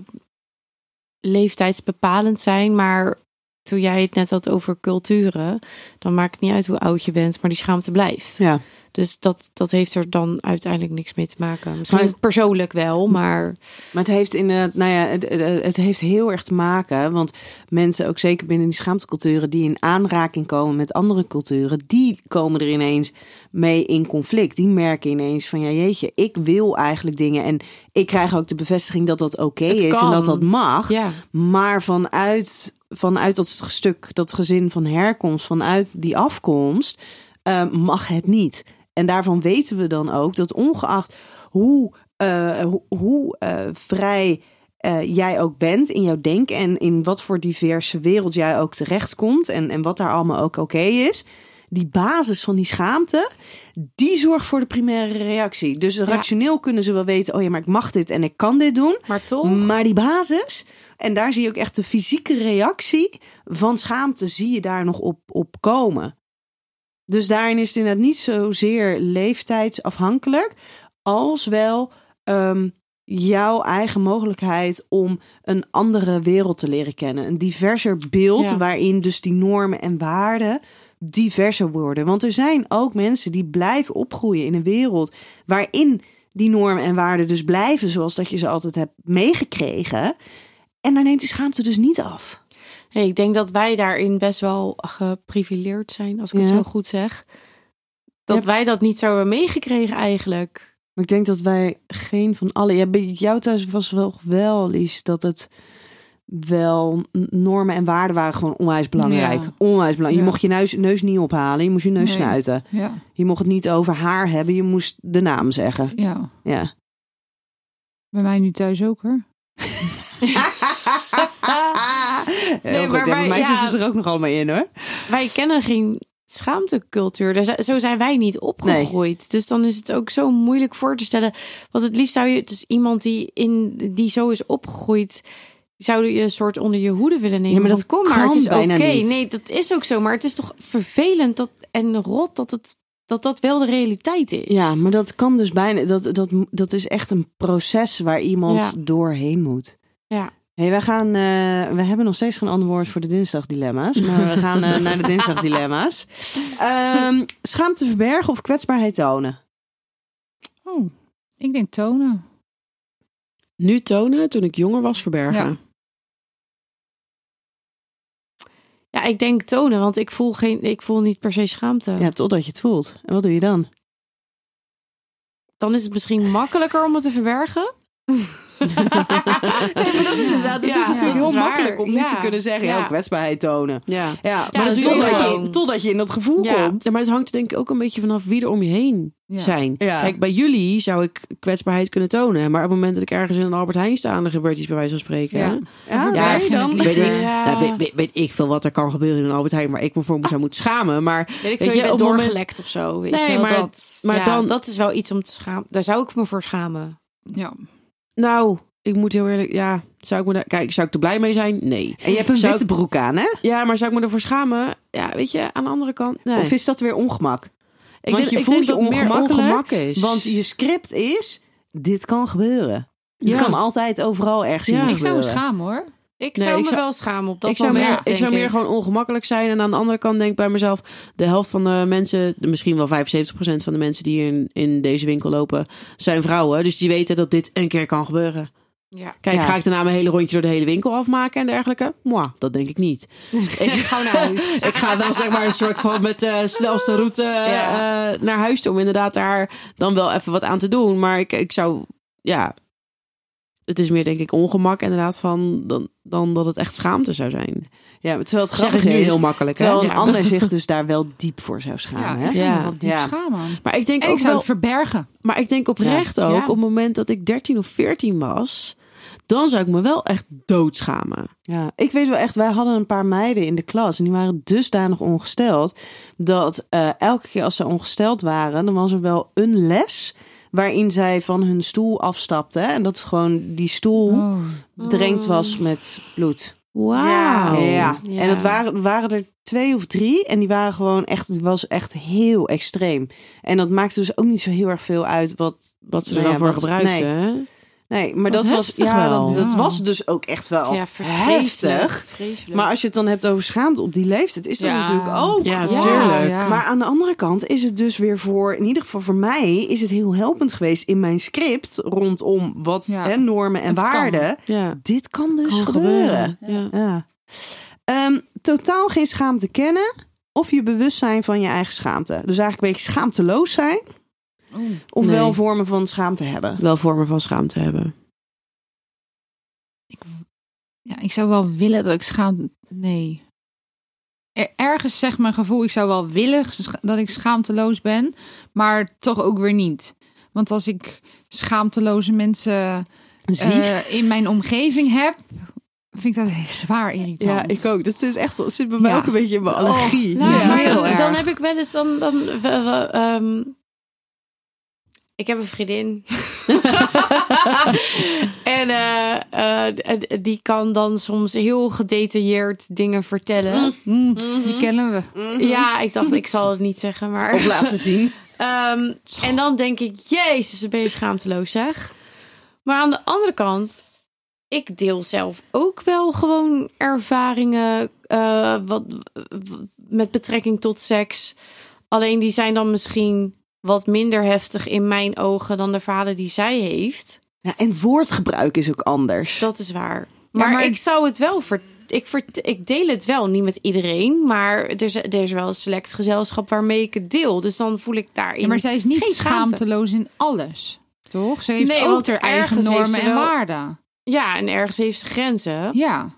leeftijdsbepalend zijn, maar toen jij het net had over culturen, dan maakt het niet uit hoe oud je bent, maar die schaamte blijft. Ja. Dus dat, dat heeft er dan uiteindelijk niks mee te maken. Misschien Maar- persoonlijk wel, maar Maar het heeft inderdaad, nou ja, het, het- het heeft heel erg te maken. Want mensen, ook zeker binnen die schaamteculturen, die in aanraking komen met andere culturen, die komen er ineens mee in conflict. Die merken ineens van ja, jeetje, ik wil eigenlijk dingen. En ik krijg ook de bevestiging dat dat oké is en dat dat mag. ja. Maar vanuit, vanuit dat stuk, dat gezin van herkomst, vanuit die afkomst, eh, mag het niet. En daarvan weten we dan ook dat ongeacht hoe, eh, hoe, hoe eh, vrij eh, jij ook bent in jouw denken en in wat voor diverse wereld jij ook terechtkomt en, en wat daar allemaal ook oké is, die basis van die schaamte, die zorgt voor de primaire reactie. Dus rationeel kunnen ze wel weten, oh ja, maar ik mag dit en ik kan dit doen. Maar toch? Maar die basis, en daar zie je ook echt de fysieke reactie van schaamte, zie je daar nog op, op komen. Dus daarin is het inderdaad niet zozeer leeftijdsafhankelijk, als wel ehm, jouw eigen mogelijkheid om een andere wereld te leren kennen. Een diverser beeld Ja. waarin dus die normen en waarden diverser worden. Want er zijn ook mensen die blijven opgroeien in een wereld waarin die normen en waarden dus blijven zoals dat je ze altijd hebt meegekregen. En daar neemt die schaamte dus niet af. Hey, ik denk dat wij daarin best wel geprivileerd zijn, als ik het zo goed zeg. Dat Ja. wij dat niet zo hebben meegekregen eigenlijk. Maar ik denk dat wij geen van alle. Ja, bij jou thuis was wel wel, Lies, dat het wel normen en waarden waren gewoon onwijs belangrijk. Ja. Onwijs belangrijk. Je mocht je neus, neus niet ophalen, je moest je neus Nee. snuiten. Je mocht het niet over haar hebben, je moest de naam zeggen. ja. Ja. Bij mij nu thuis ook hoor. Maar mij ja. zitten ze er ook nog allemaal in hoor. Wij kennen geen schaamtecultuur. Daar zi- Zo zijn wij niet opgegroeid. Dus dan is het ook zo moeilijk voor te stellen. Want het liefst zou je, dus iemand die, in, die zo is opgegroeid, zou je een soort onder je hoede willen nemen. Ja, maar dat kom maar, het is oké. Nee, dat is ook zo. Maar het is toch vervelend dat, en rot dat het dat dat wel de realiteit is. Ja, maar dat kan dus bijna. Dat, dat, dat is echt een proces waar iemand Ja. doorheen moet. Ja. Hey, wij gaan, eh, we hebben nog steeds geen antwoord voor de dinsdagdilemma's, maar we gaan eh, naar de dinsdagdilemma's. Ehm schaamte verbergen of kwetsbaarheid tonen? Oh, ik denk tonen. Nu tonen, toen ik jonger was, verbergen. Ja. Ja, ik denk tonen, want ik voel, geen, ik voel niet per se schaamte. Ja, totdat je het voelt. En wat doe je dan? Dan is het misschien makkelijker om het te verbergen. Nee, maar dat is inderdaad. Het Ja, is natuurlijk dat heel makkelijk om niet Ja. te kunnen zeggen, ja, Ja. kwetsbaarheid tonen. Ja. Ja, Ja, maar dat dat doe je totdat, je, totdat je in dat gevoel Ja. komt. Ja, maar het hangt denk ik ook een beetje vanaf wie er om je heen Ja. zijn. Ja. Kijk, bij jullie zou ik kwetsbaarheid kunnen tonen. Maar op het moment dat ik ergens in een Albert Heijn sta... dan gebeurt iets bij wijze van spreken. Ja. Ja, Ja, nee, ik dan. Weet ik, Ja. nou, weet, weet, weet ik veel wat er kan gebeuren in een Albert Heijn... waar ik me voor zou moeten schamen. Maar Weet ik veel, je, je bent moment- doorgelekt of zo. Weet Nee, je maar- dat, maar ja, dan- dat is wel iets om te schamen. Daar zou ik me voor schamen. Ja. Nou, ik moet heel eerlijk... Ja, zou ik me daar, kijk, zou ik er blij mee zijn? Nee. En je hebt een Zou witte broek aan, hè? Ja, maar zou ik me ervoor schamen? Ja, weet je, aan de andere kant... Nee. Of is dat weer ongemak? ik want denk, je ik voelt denk je dat het meer ongemakkelijk, ongemak is. Want je script is, dit kan gebeuren. Het Ja. kan altijd overal ergens Ja. in Ik zou me schamen hoor. Ik Nee, zou ik me zou- wel schamen op dat ik zou, moment, ik zou meer gewoon ongemakkelijk zijn. En aan de andere kant denk ik bij mezelf... de helft van de mensen, de- misschien wel 75% van de mensen... die hier in, in deze winkel lopen, zijn vrouwen. Dus die weten dat dit een keer kan gebeuren. Ja. Kijk, Ja. ga ik daarna mijn hele rondje door de hele winkel afmaken en dergelijke? Mwah, dat denk ik niet. Ik ga naar huis. Ik ga wel zeg maar een soort van met de snelste route Ja. eh, naar huis toe. Om inderdaad daar dan wel even wat aan te doen. Maar ik, ik zou, ja... Het is meer denk ik ongemak inderdaad van... Dan, dan dat het echt schaamte zou zijn. Ja, terwijl het grappig nu is, heel makkelijk. Hè? terwijl een Ja. ander zich dus daar wel diep voor zou Ja, schamen. ik hè? zou Ja. wel diep Ja. schamen. Maar ik denk En ook ik zou wel... het verbergen. Maar ik denk oprecht ook, Ja. op het moment dat ik 13 of 14 was, dan zou ik me wel echt doodschamen. Ja, ik weet wel echt, wij hadden een paar meiden in de klas en die waren dusdanig ongesteld dat eh, elke keer als ze ongesteld waren, dan was er wel een les waarin zij van hun stoel afstapten en dat gewoon die stoel Oh. bedrenkt was met bloed. Wauw. Ja. Ja. en dat waren, waren er twee of drie en die waren gewoon echt, het was echt heel extreem. En dat maakte dus ook niet zo heel erg veel uit wat, Wat ze er dan ja, voor gebruikten. hè? Nee, maar dat was, ja, dat, was dus ook echt wel Ja, vreselijk. heftig. Vreselijk. Maar als je het dan hebt over schaamte op die leeftijd, is dat Ja. natuurlijk ook. Ja, Ja. tuurlijk. Ja. Maar aan de andere kant is het dus weer voor, in ieder geval voor mij, is het heel helpend geweest in mijn script rondom wat hè, normen en Het waarden. Dit kan dus kan gebeuren. Ehm, totaal geen schaamte kennen of je bewust zijn van je eigen schaamte. Dus eigenlijk een beetje schaamteloos zijn. Of Nee. wel vormen van schaamte hebben. Wel vormen van schaamte hebben. Ja, ik zou wel willen dat ik schaam... Nee. Er- ergens zegt mijn gevoel, ik zou wel willen dat ik schaamteloos ben, maar toch ook weer niet. Want als ik schaamteloze mensen Zie? eh, in mijn omgeving heb, vind ik dat zwaar irritant. Ja, ik ook. Dat is echt zit bij mij Ja. ook een beetje in mijn allergie. Nou, Ja, maar heel dan, erg. dan heb ik wel eens dan. dan ehm, ik heb een vriendin. en eh, eh, d- die kan dan soms heel gedetailleerd dingen vertellen. Mm, Die kennen we. Ja, ik dacht, ik zal het niet zeggen, maar. Op laten zien. Ehm, en dan denk ik, jezus, ben je schaamteloos zeg. Maar aan de andere kant, ik deel zelf ook wel gewoon ervaringen eh, wat, met betrekking tot seks. Alleen die zijn dan misschien wat minder heftig in mijn ogen dan de verhalen die zij heeft. Ja, en woordgebruik is ook anders. Dat is waar. Maar, maar- ik zou het wel ver, ik, vert- ik deel het wel, niet met iedereen. Maar er is, er is wel een select gezelschap waarmee ik het deel. Dus dan voel ik daarin. Ja, maar zij is niet schaamteloos in alles. Toch? Ze heeft Nee, ook haar eigen normen en wel- waarden. Ja, en ergens heeft ze grenzen. Ja.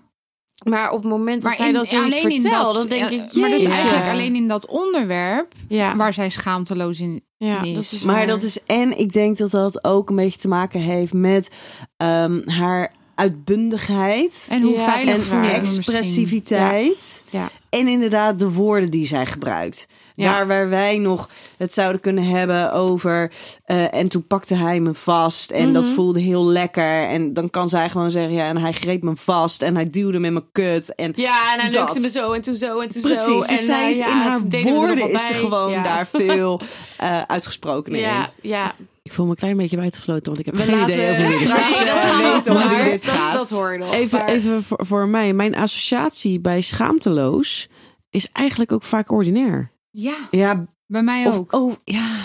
Maar op het moment dat Maar zij in- dat zoiets alleen in vertelt, dat, dan denk ja, ik, Maar dus eigenlijk alleen in dat onderwerp Ja, waar zij schaamteloos in ja dat is Maar waar. dat is, en ik denk dat dat ook een beetje te maken heeft met ehm, haar uitbundigheid. en hoe Ja, veilig misschien. expressiviteit. Ja. En inderdaad de woorden die zij gebruikt. Ja. Daar waar wij nog het zouden kunnen hebben over. eh, en toen pakte hij me vast. En dat Mhm. voelde heel lekker. En dan kan zij gewoon zeggen: ja, en hij greep me vast. En hij duwde me in mijn kut. En Ja, en hij Dat. lukte me zo en toen zo en toen precies. zo. Dus en, zij eh, is ja, in haar woorden is ze gewoon ja. daar veel eh uitgesproken in. Ja, ja. Ik voel me een klein beetje buitengesloten, want ik heb We geen laten idee over straks, weten hoe maar. dit Dat- gaat. Even, Maar- even voor, voor mij. Mijn associatie bij schaamteloos is eigenlijk ook vaak ordinair. Ja, Ja, bij mij of, ook. oh, ja.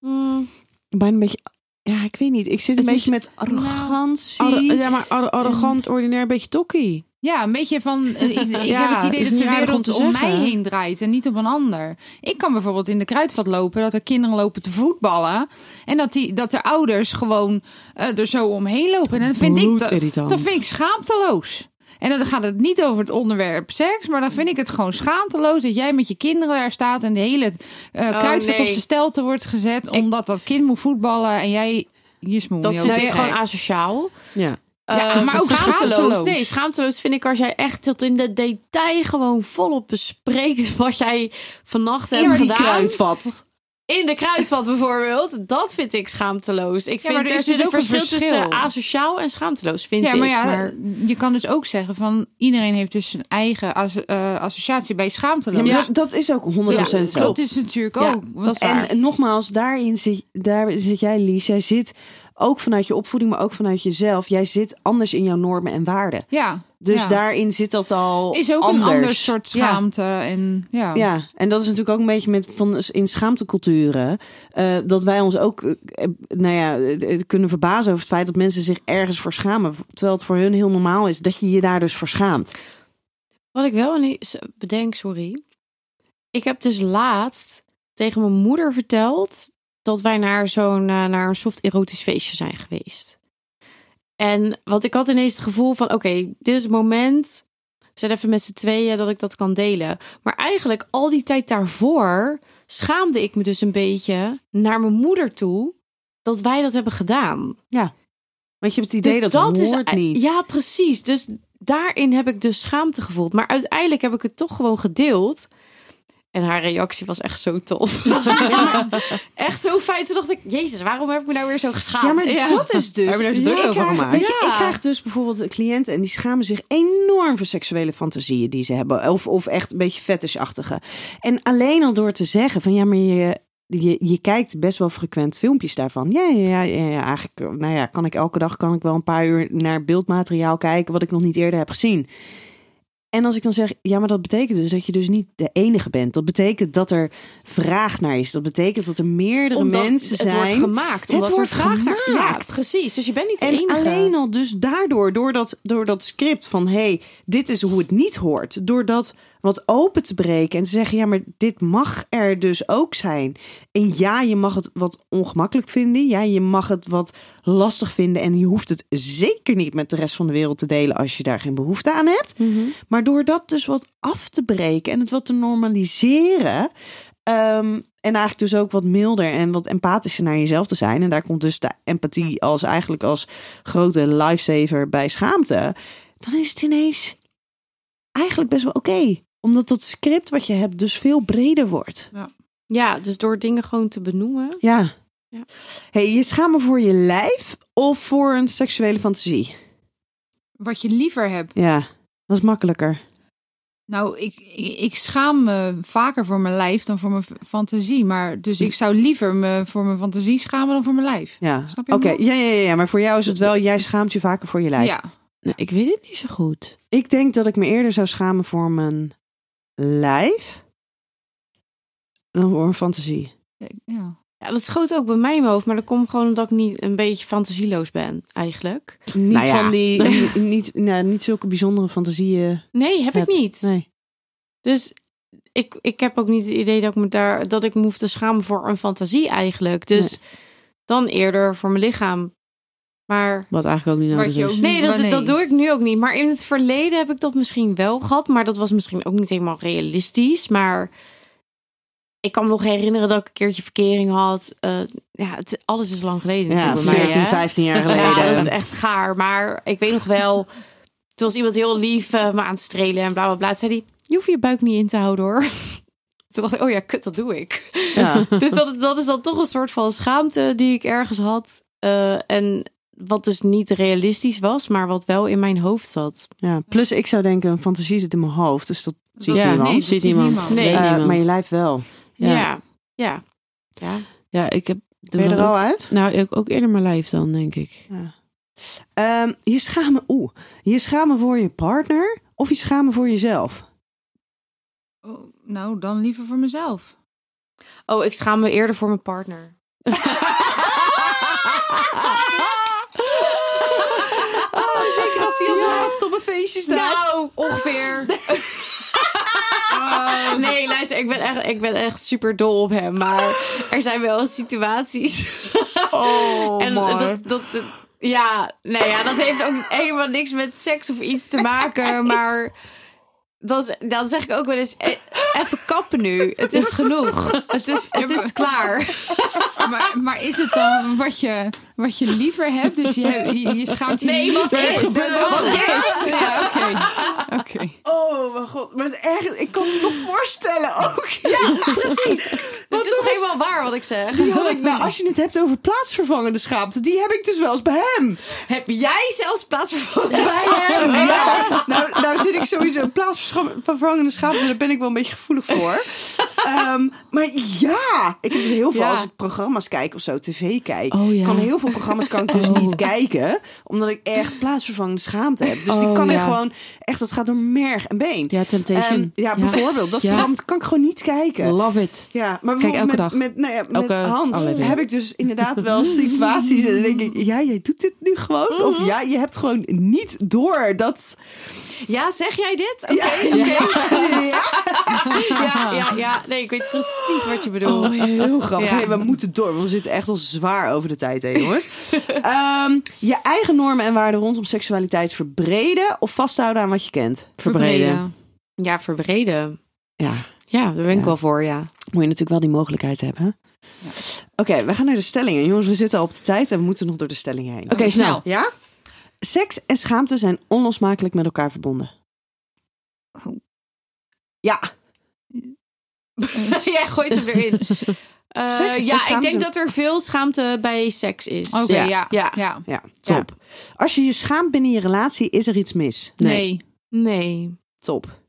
Mm, Bijna een beetje. Ja, ik weet niet. Ik zit een Het is- beetje met arrogantie. Arro- ja, maar arro- arrogant, ordinair, een beetje tokkie. Ja, een beetje van. eh, ik ik Ja, heb het idee dat de om wereld om zeggen. mij heen draait en niet op een ander. Ik kan bijvoorbeeld in de kruidvat lopen dat er kinderen lopen te voetballen. En dat, die, dat de ouders gewoon eh, er zo omheen lopen. En dan vind ik dat, dat vind ik schaamteloos. En dan gaat het niet over het onderwerp seks, maar dan vind ik het gewoon schaamteloos dat jij met je kinderen daar staat en de hele eh Oh, kruidvat nee. op zijn stelte wordt gezet omdat dat kind moet voetballen en jij je smoel dat vind ik gewoon asociaal. Ja. Ja, Eh, maar ook schaamteloos. Nee, schaamteloos vind ik als jij echt tot in de detail gewoon volop bespreekt wat jij vannacht hebt gedaan. kruidvat. In de kruidvat bijvoorbeeld. Dat vind ik schaamteloos. Ik Ja, vind maar er er zit dus een ook een verschil, verschil. tussen asociaal en schaamteloos, vind Ja, ik. maar ja, je kan dus ook zeggen van iedereen heeft dus zijn eigen asso- eh, associatie bij Ja, schaamteloos. maar dat, dat is ook 100% Ja, zo. dat is natuurlijk Ja, ook. dat is waar. En nogmaals, daarin zit, daar zit jij, Lies. Jij zit ook vanuit je opvoeding, maar ook vanuit jezelf. Jij zit anders in jouw normen en waarden. ja, Dus ja. daarin zit dat al is ook anders. een ander soort Ja. schaamte. En, ja. Ja, en dat is natuurlijk ook een beetje met van in schaamteculturen. eh, dat wij ons ook eh, nou ja, kunnen verbazen over het feit dat mensen zich ergens voor schamen. Terwijl het voor hun heel normaal is dat je je daar dus voor schaamt. Wat ik wel ineens bedenk, sorry. Ik heb dus laatst tegen mijn moeder verteld dat wij naar zo'n eh, naar een soft erotisch feestje zijn geweest. En wat ik had ineens het gevoel van, oké, dit is het moment. We zijn even met z'n tweeën dat ik dat kan delen. Maar eigenlijk al die tijd daarvoor schaamde ik me dus een beetje naar mijn moeder toe dat wij dat hebben gedaan. Want je hebt het idee Dus dat, is hoort niet. Ja, precies. Dus daarin heb ik dus schaamte gevoeld. Maar uiteindelijk heb ik het toch gewoon gedeeld. En haar reactie was echt zo tof. echt zo fijn. Toen dacht ik, jezus, waarom heb ik me nou weer zo geschaamd? Ja, maar dat is dus. Daar hebben we Ja, druk ik over krijg- gemaakt. weet je, Ja. Ik krijg dus bijvoorbeeld cliënten en die schamen zich enorm voor seksuele fantasieën die ze hebben. Of, of echt een beetje fetishachtige. En alleen al door te zeggen van ja, maar je, je, je kijkt best wel frequent filmpjes daarvan. Ja, ja, ja, ja, ja, eigenlijk, nou ja, kan ik elke dag kan ik wel een paar uur naar beeldmateriaal kijken wat ik nog niet eerder heb gezien. En als ik dan zeg, ja, maar dat betekent dus dat je dus niet de enige bent. Dat betekent dat er vraag naar is. Dat betekent dat er meerdere Omdat mensen het wordt zijn. gemaakt. Het Omdat wordt er vraag naar... Ja, gemaakt. precies. Dus je bent niet de En enige. alleen al dus daardoor, door dat, door dat script van hé, hey, dit is hoe het niet hoort. Door dat wat open te breken en te zeggen, ja, maar dit mag er dus ook zijn. En ja, je mag het wat ongemakkelijk vinden. Ja, je mag het wat lastig vinden. En je hoeft het zeker niet met de rest van de wereld te delen als je daar geen behoefte aan hebt. Mhm. Maar door dat dus wat af te breken en het wat te normaliseren. ehm, en eigenlijk dus ook wat milder en wat empathischer naar jezelf te zijn. En daar komt dus de empathie als eigenlijk als grote lifesaver bij schaamte. dan is het ineens eigenlijk best wel oké. Omdat dat script wat je hebt dus veel breder wordt. Ja, dus door dingen gewoon te benoemen. Ja. Ja. Hey, je schamen voor je lijf of voor een seksuele fantasie? Wat je liever hebt. Ja, dat is makkelijker. Nou, ik, ik, schaam me vaker voor mijn lijf dan voor mijn fantasie. Maar dus ik zou liever me voor mijn fantasie schamen dan voor mijn lijf. Ja. Snap je Oké, ja, ja, ja, ja, maar voor jou is het wel, jij schaamt je vaker voor je lijf. Ja. Nou, ik weet het niet zo goed. Ik denk dat ik me eerder zou schamen voor mijn lijf dan voor een fantasie. ja. Ja, dat schoot ook bij mij in mijn hoofd. Maar dat komt gewoon omdat ik niet een beetje fantasieloos ben, eigenlijk. Niet Nou ja. van die, niet, nou, niet zulke bijzondere fantasieën. Nee, heb hebt. ik niet. Nee. Dus ik, ik heb ook niet het idee dat ik me daar dat ik me hoef te schamen voor een fantasie eigenlijk. Dus dan eerder voor mijn lichaam. Maar Wat eigenlijk ook niet nodig is. nee, dat, nee. dat doe ik nu ook niet. Maar in het verleden heb ik dat misschien wel gehad. Maar dat was misschien ook niet helemaal realistisch. Maar ik kan me nog herinneren dat ik een keertje verkering had. Eh, ja, het, alles is lang geleden Ja, natuurlijk bij mij. 14, hè? 15 jaar geleden. Ja, dat is echt gaar. Maar ik weet nog wel, toen was iemand heel lief eh, me aan het strelen en bla bla bla. Toen zei hij, je hoeft je buik niet in te houden hoor. Toen dacht ik, oh ja, kut, dat doe ik. Ja. Dus dat, dat is dan toch een soort van schaamte die ik ergens had. Eh, en wat dus niet realistisch was, maar wat wel in mijn hoofd zat. Ja, plus ik zou denken, een fantasie zit in mijn hoofd, dus dat ziet Ja, niemand. nee, dat ziet niemand. niemand. Nee. Eh, niemand. maar je lijf wel. Ja, Ja. ja. ja. Ja, ik heb... Ben je er al ook- uit? Nou, ik ook eerder mijn lijf dan, denk ik. Ehm, je schamen, oeh, je schamen voor je partner of je schamen voor jezelf? Oh, nou, dan liever voor mezelf. Oh, ik schaam me eerder voor mijn partner. zeker als laatste op een feestje Nou, ongeveer. Oh, nee, luister, ik ben, echt, ik ben echt super dol op hem. Maar er zijn wel situaties. Oh, en dat, dat, ja, nou ja, dat heeft ook helemaal niks met seks of iets te maken. Maar dan, dan zeg ik ook wel eens: eh, even kappen nu. Het is genoeg. Het is, het is klaar. Maar, maar is het dan wat je, wat je liever hebt? Dus je, je, je schaamt je Nee, niet wat het is? Wat is. Ja, oké. Oké. Oh mijn god, maar erg, ik kan me nog voorstellen ook. Ja, precies. Het is toch helemaal waar wat ik zeg? Die had ik, nou, als je het hebt over plaatsvervangende schaamte, die heb ik dus wel eens bij hem. Heb jij zelfs plaatsvervangend? Bij hem, ja. Nou, nou zit ik sowieso plaatsvervangende schaamte, daar ben ik wel een beetje gevoelig voor. Ehm, maar ja, ik heb het heel veel Ja. als ik programma's kijk of zo, tv kijk. Oh, ja. kan heel veel programma's kan ik dus Oh. niet kijken, omdat ik echt plaatsvervangende schaamte heb. Dus die Oh, kan ik ja. gewoon, echt, dat gaat door merg en been. Ja, Temptation. Ehm, ja, bijvoorbeeld. Dat programma kan ik gewoon niet kijken. Love it. Ja, maar Kijk, bijvoorbeeld elke met, dag. met, nou ja, met Elke Hans heb ik dus inderdaad wel situaties en dan denk ik, ja, jij doet dit nu gewoon. Mhm. Of ja, je hebt gewoon niet door dat... Ja, zeg jij dit? Oké. Ja, ja. Ja, ja, ja. Nee, ik weet precies wat je bedoelt. Oh, heel grappig. Ja. Hey, we moeten door, want we zitten echt al zwaar over de tijd heen, jongens. Ehm, je eigen normen en waarden rondom seksualiteit verbreden of vasthouden aan wat je kent? Verbreden. Ja, verbreden. Ja, Ja, daar ben ik Ja. wel voor, ja. moet je natuurlijk wel die mogelijkheid hebben. Oké, we gaan naar de stellingen. Jongens, we zitten al op de tijd en we moeten nog door de stellingen heen. Oké, snel. Ja? Seks en schaamte zijn onlosmakelijk met elkaar verbonden. Oh. Ja. Jij gooit hem erin. Eh, ja, ik denk dat er veel schaamte bij seks is. Oké, Ja. ja. Ja. ja. Ja, top. Als je je schaamt binnen je relatie, is er iets mis. Nee. Nee. Top.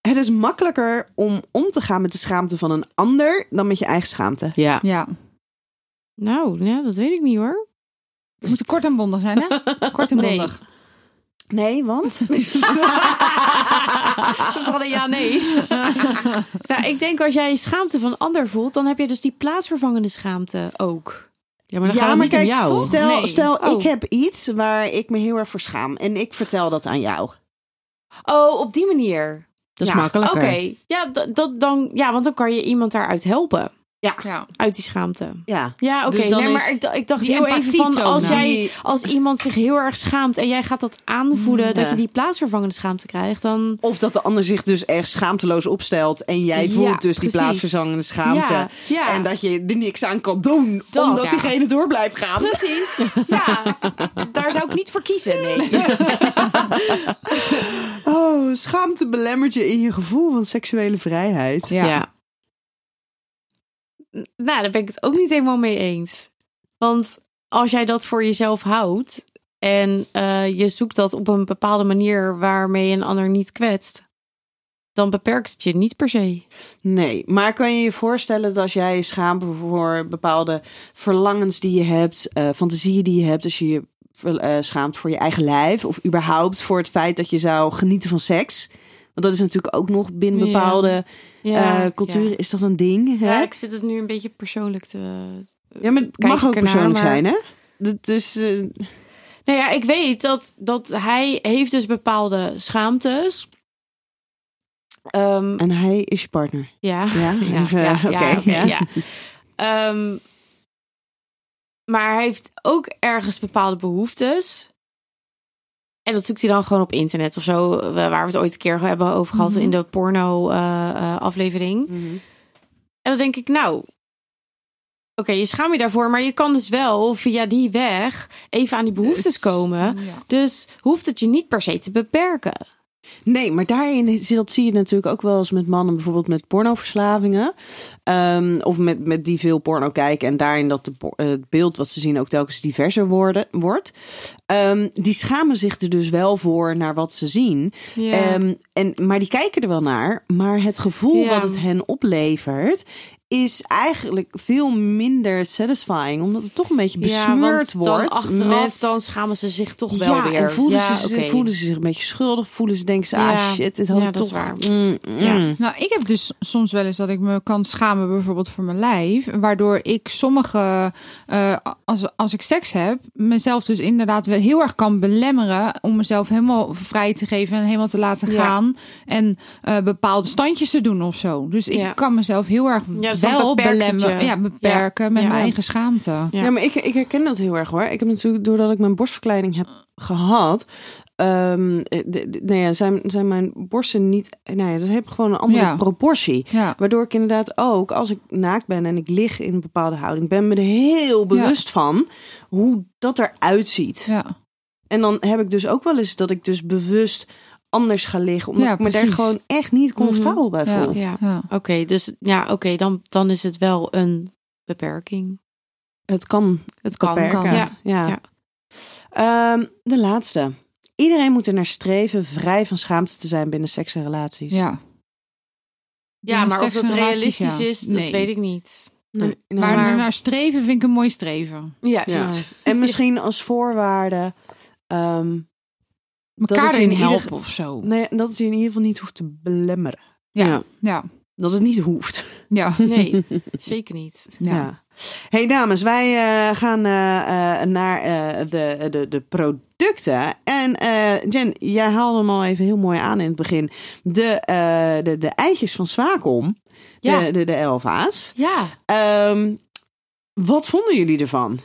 Het is makkelijker om om te gaan met de schaamte van een ander dan met je eigen schaamte. Ja. Ja. Nou, ja, dat weet ik niet hoor. Het moet kort en bondig zijn, hè? Kort en Nee. bondig. Nee, want? Dat is een ja-nee. nou, ik denk als jij schaamte van ander voelt, dan heb je dus die plaatsvervangende schaamte ook. Ja, maar dan gaat het niet om jou. Stel, Nee. stel Oh. ik heb iets waar ik me heel erg voor schaam en ik vertel dat aan jou. Oh, op die manier. Dat is Ja, makkelijker. Oké. Ja, dat, dat dan, ja, want dan kan je iemand daaruit helpen. Ja. uit die schaamte. Ja. Ja, oké. Dus nee, maar ik, ik dacht heel even van als jij Die- als iemand zich heel erg schaamt en jij gaat dat aanvoelen Ja. dat je die plaatsvervangende schaamte krijgt, dan Of dat de ander zich dus echt schaamteloos opstelt. En jij Ja, voelt dus die precies. plaatsverzangende schaamte. Ja, ja. En dat je er niks aan kan doen. Dat. omdat Ja. diegene door blijft gaan. precies. Ja, daar zou ik niet voor kiezen. Nee. Oh, schaamte belemmert je in je gevoel van seksuele vrijheid. Ja. Nou, daar ben ik het ook niet helemaal mee eens. Want als jij dat voor jezelf houdt en eh, je zoekt dat op een bepaalde manier waarmee een ander niet kwetst, dan beperkt het je niet per se. Nee, maar kan je je voorstellen dat als jij je schaamt voor bepaalde verlangens die je hebt, eh, fantasieën die je hebt, als je je eh, schaamt voor je eigen lijf of überhaupt voor het feit dat je zou genieten van seks? Want dat is natuurlijk ook nog binnen bepaalde Ja, eh, culturen ja. is dat een ding. Hè? Ja, ik zit het nu een beetje persoonlijk te. Ja, maar het mag ook ernaar, persoonlijk maar- zijn, hè? Dat is, eh, Nou ja, ik weet dat, dat hij heeft dus bepaalde schaamtes. Ehm, en hij is je partner. ja. Ja, ja, even, ja, oké, ja, oké, ja. ja. Ehm, maar hij heeft ook ergens bepaalde behoeftes. En dat zoekt hij dan gewoon op internet of zo. eh, Waar we het ooit een keer hebben over gehad Mhm. in de porno-aflevering. en dan denk ik, nou, oké, je schaamt je daarvoor. Maar je kan dus wel via die weg even aan die behoeftes komen. Ja. Dus hoeft het je niet per se te beperken. Nee, maar daarin dat zie je natuurlijk ook wel eens met mannen, bijvoorbeeld met pornoverslavingen. Ehm, of met, met die veel porno kijken en daarin dat de, eh, het beeld wat ze zien ook telkens diverser worden, wordt. Ehm, die schamen zich er dus wel voor naar wat ze zien. Ehm, en, maar die kijken er wel naar. Maar het gevoel Ja. wat het hen oplevert is eigenlijk veel minder satisfying. Omdat het toch een beetje besmeurd dan wordt. achteraf met... dan schamen ze zich toch wel ja, weer. en voelen, ja, ze, oké. voelen ze zich een beetje schuldig. Voelen ze, denken ze, ah Ja. shit, dit had Ja, ik dat toch... waar. Mm, mm. Ja. Nou, ik heb dus soms wel eens dat ik me kan schamen, bijvoorbeeld voor mijn lijf. Waardoor ik sommige, eh, als, als ik seks heb, mezelf dus inderdaad wel heel erg kan belemmeren. Om mezelf helemaal vrij te geven en helemaal te laten Ja. gaan. En eh, bepaalde standjes te doen of zo. Dus ik Ja. kan mezelf heel erg Ja, dus wel belemmeren. Ja, beperken met Ja. mijn eigen schaamte. Ja. Ja, maar ik, ik herken dat heel erg hoor. Ik heb natuurlijk, doordat ik mijn borstverkleiding heb gehad... ehm, de- de- nou ja, zijn, zijn mijn borsten niet... Nou ja, dat heeft gewoon een andere Ja. proportie. Ja. Waardoor ik inderdaad ook, als ik naakt ben en ik lig in een bepaalde houding... ben me er heel bewust van hoe dat eruit ziet. Ja. En dan heb ik dus ook wel eens dat ik dus bewust anders ga liggen. Omdat Ja, ik me daar gewoon echt niet comfortabel bij Ja. voel. Ja, Ja. oké. dus ja, oké, dan, dan is het wel een beperking. Het kan Het kan. beperken. kan. Ja. Ja. Ja. Ehm, de laatste. Iedereen moet er naar streven vrij van schaamte te zijn binnen seks en relaties. ja. ja, maar of dat realistisch ja. is, dat Nee. weet ik niet. Nee, nou, Maar, Maar- naar streven vind ik een mooi streven. Ja, ja. En misschien als voorwaarde ehm, Elkaar het je erin ieder helpen of zo. nee, dat het je in ieder geval niet hoeft te belemmeren. Ja. Ja. Ja. Dat het niet hoeft. Ja. Nee, zeker niet. Ja. Ja. Hey dames, wij eh, gaan eh, eh, naar eh, de, de, de producten. En eh, Jen, jij haalde hem al even heel mooi aan in het begin. De, eh, de, de eitjes van Swakom. Ja. De, de, de Elva's. Ja. Ehm, wat vonden jullie ervan?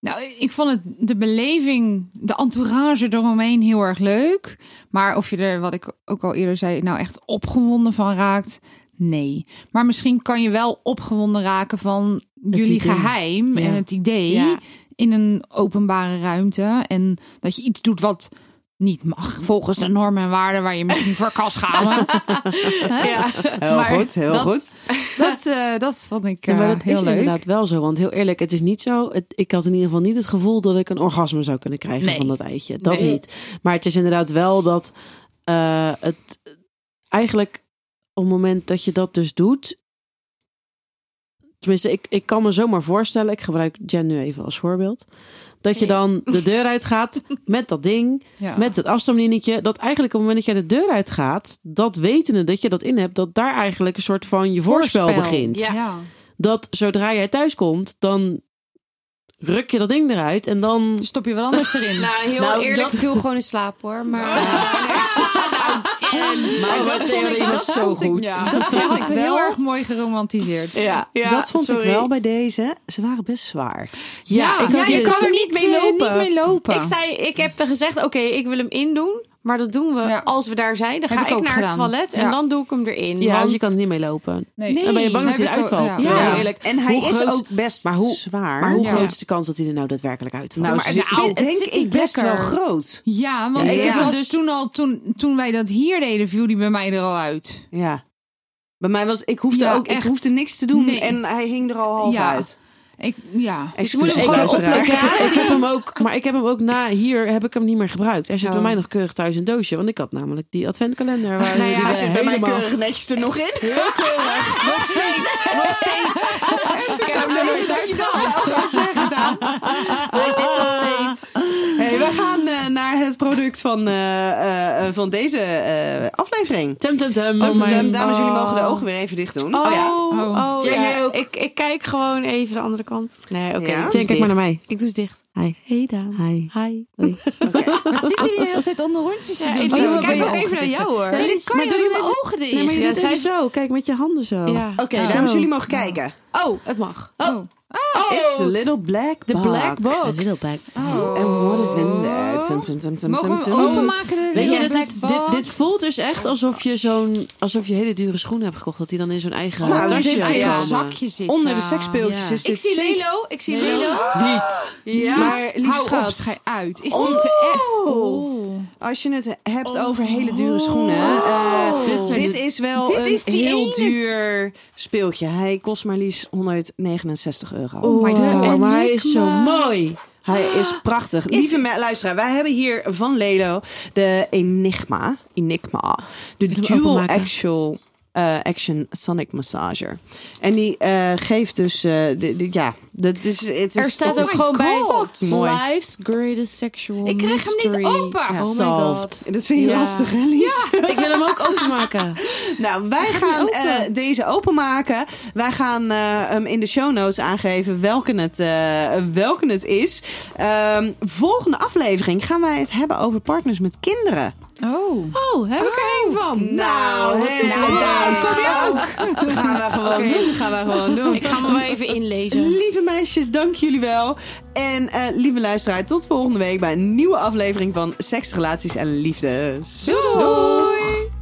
Nou, ik vond het de beleving, de entourage eromheen heel erg leuk. Maar of je er, wat ik ook al eerder zei, nou echt opgewonden van raakt, nee. Maar misschien kan je wel opgewonden raken van jullie idee. geheim Ja. en het idee Ja. In een openbare ruimte. En dat je iets doet wat niet mag volgens de normen en waarden waar je misschien voor kan schamen. Ja. Heel Maar goed, heel dat- goed. Dat, eh, dat vond ik Ja, maar eh, dat heel is leuk. inderdaad wel zo. Want heel eerlijk, het is niet zo. Het, ik had in ieder geval niet het gevoel dat ik een orgasme zou kunnen krijgen Nee. van dat eitje. Dat Nee. niet. Maar het is inderdaad wel dat eh, het eigenlijk op het moment dat je dat dus doet. Tenminste, ik, ik kan me zomaar voorstellen. Ik gebruik Jen nu even als voorbeeld. Dat je dan de deur uitgaat met dat ding, Ja. met het afstandslinnetje. Dat eigenlijk op het moment dat jij de deur uitgaat, dat wetende dat je dat in hebt, dat daar eigenlijk een soort van je voorspel, Voorspel. begint Ja. ja. dat zodra jij thuis komt, dan ruk je dat ding eruit en dan. Stop je wel anders erin. Nou, heel Nou, eerlijk dat- viel gewoon in slaap hoor. Maar Oh. Nou, Maar dat dat vond ik- dat was zo ik- goed. Ja, Dat vond ik wel. heel erg mooi geromantiseerd. Ja, Ja, dat vond sorry. ik wel bij deze. Ze waren best zwaar. Ja, ik je kan er niet mee eh, lopen. Niet mee lopen. Ik zei, ik heb gezegd, oké, ik wil hem indoen. Maar dat doen we Ja. als we daar zijn. Dan Heb ga ik naar het toilet en Ja. dan doe ik hem erin. Ja, want want je kan er niet mee lopen. nee. Nee. Dan ben je bang dat hij ik ook- eruit valt. ja. Terwijl Ja. eerlijk, En hij hoe is groot- ook best maar hoe- zwaar. Maar hoe Ja. groot is de kans dat hij er nou daadwerkelijk uitvalt? nou, maar ze het denk ik best wel groot. Ja, want Ja, ik heb dus toen al, toen, toen wij dat hier deden, viel die bij mij er al uit. Ja. Bij mij was, ik hoefde Ja, ook, ik echt. hoefde niks te doen Nee. en hij hing er al half Ja. uit. Ik, ja. Excuus, moet hem ik gewoon op locatie- Ik heb hem ook, maar ik heb hem ook na hier heb ik hem niet meer gebruikt. Hij zit Oh. bij mij nog keurig thuis in een doosje, want ik had namelijk die adventkalender waar Nou ja, die hij zit bij mij keurig netjes er nog in. Heel keurig. Nog steeds. Nog steeds. Ik heb hem nooit uitgehaald. Hij zit nog steeds. We gaan eh, naar het product van, eh, eh, van deze eh, aflevering. Tum tum tum. Tum, tum, tum. mijn- Dames, jullie Oh. mogen de ogen weer even dicht doen. Oh, ja. oh, Oh. oh, ja. ook. Ik, ik kijk gewoon even de andere kant. Nee, oké. Ja? ik doe Jane, eens kijk maar naar mij. Ik doe eens dicht. Hi. Hey Daan. Hi. Hi. Oké. Wat zit hij de hele tijd onder rondjes te Ja, doen? Elise, Oh, kijk ook even naar jou, hoor. Nee, kan maar je doe je mijn ogen dicht. Nee, maar je Ja, doet zij- zo. Kijk met je handen zo. Ja. Oké, Zo. dames, jullie mogen kijken. Oh, het mag. Oh. It's the little black The box. black box. Little black Oh. And what is in there? Tum, tum, tum, tum, Mogen we openmaken? de Weet je, dit, dit, dit voelt dus echt alsof je zo'n alsof je hele dure schoenen hebt gekocht. Dat die dan in zo'n eigen Nou, tasje komen. eigen zakje zit. Onder de ja. seksspeeltjes Ja. is Ik dit zie zeker- Lelo. Ik zie Lelo. Niet. Ja. Maar op, schat, schij uit. Is Oh. dit te echt? Oh. als je het hebt over hele dure schoenen. eh, Dit dit de- is wel Dit een is heel ene- duur speeltje. Hij kost maar liefst 169 euro. Oh, my God. maar hij is zo mooi. Hij is prachtig. Lieve me- luisteraar, wij hebben hier van Lelo de Enigma. Enigma. De Dual? Actual eh, Action Sonic Massager. En die eh, geeft dus... eh, de, de- ja, dat is... Het is Er staat ook gewoon bij. Mooi. Life's greatest sexual Ik krijg hem niet open. Oh my god. Dat vind je Ja. lastig, hè, Lies? Ik wil hem ook openmaken. Nou, wij gaan open. eh, deze openmaken. Wij gaan eh, hem in de show notes aangeven welke het, eh, welke het is. Ehm, volgende aflevering gaan wij het hebben over partners met kinderen. Oh. Oh, heb ik er één van. Nou, toevallig. Daan, kom je ook? Dat gaan we gewoon Oké. doen. gaan we gewoon doen. Ik ga me wel even inlezen. Lieve meisjes, dank jullie wel. En eh, lieve luisteraar, tot volgende week bij een nieuwe aflevering van Seks, Relaties en Liefdes. Doei!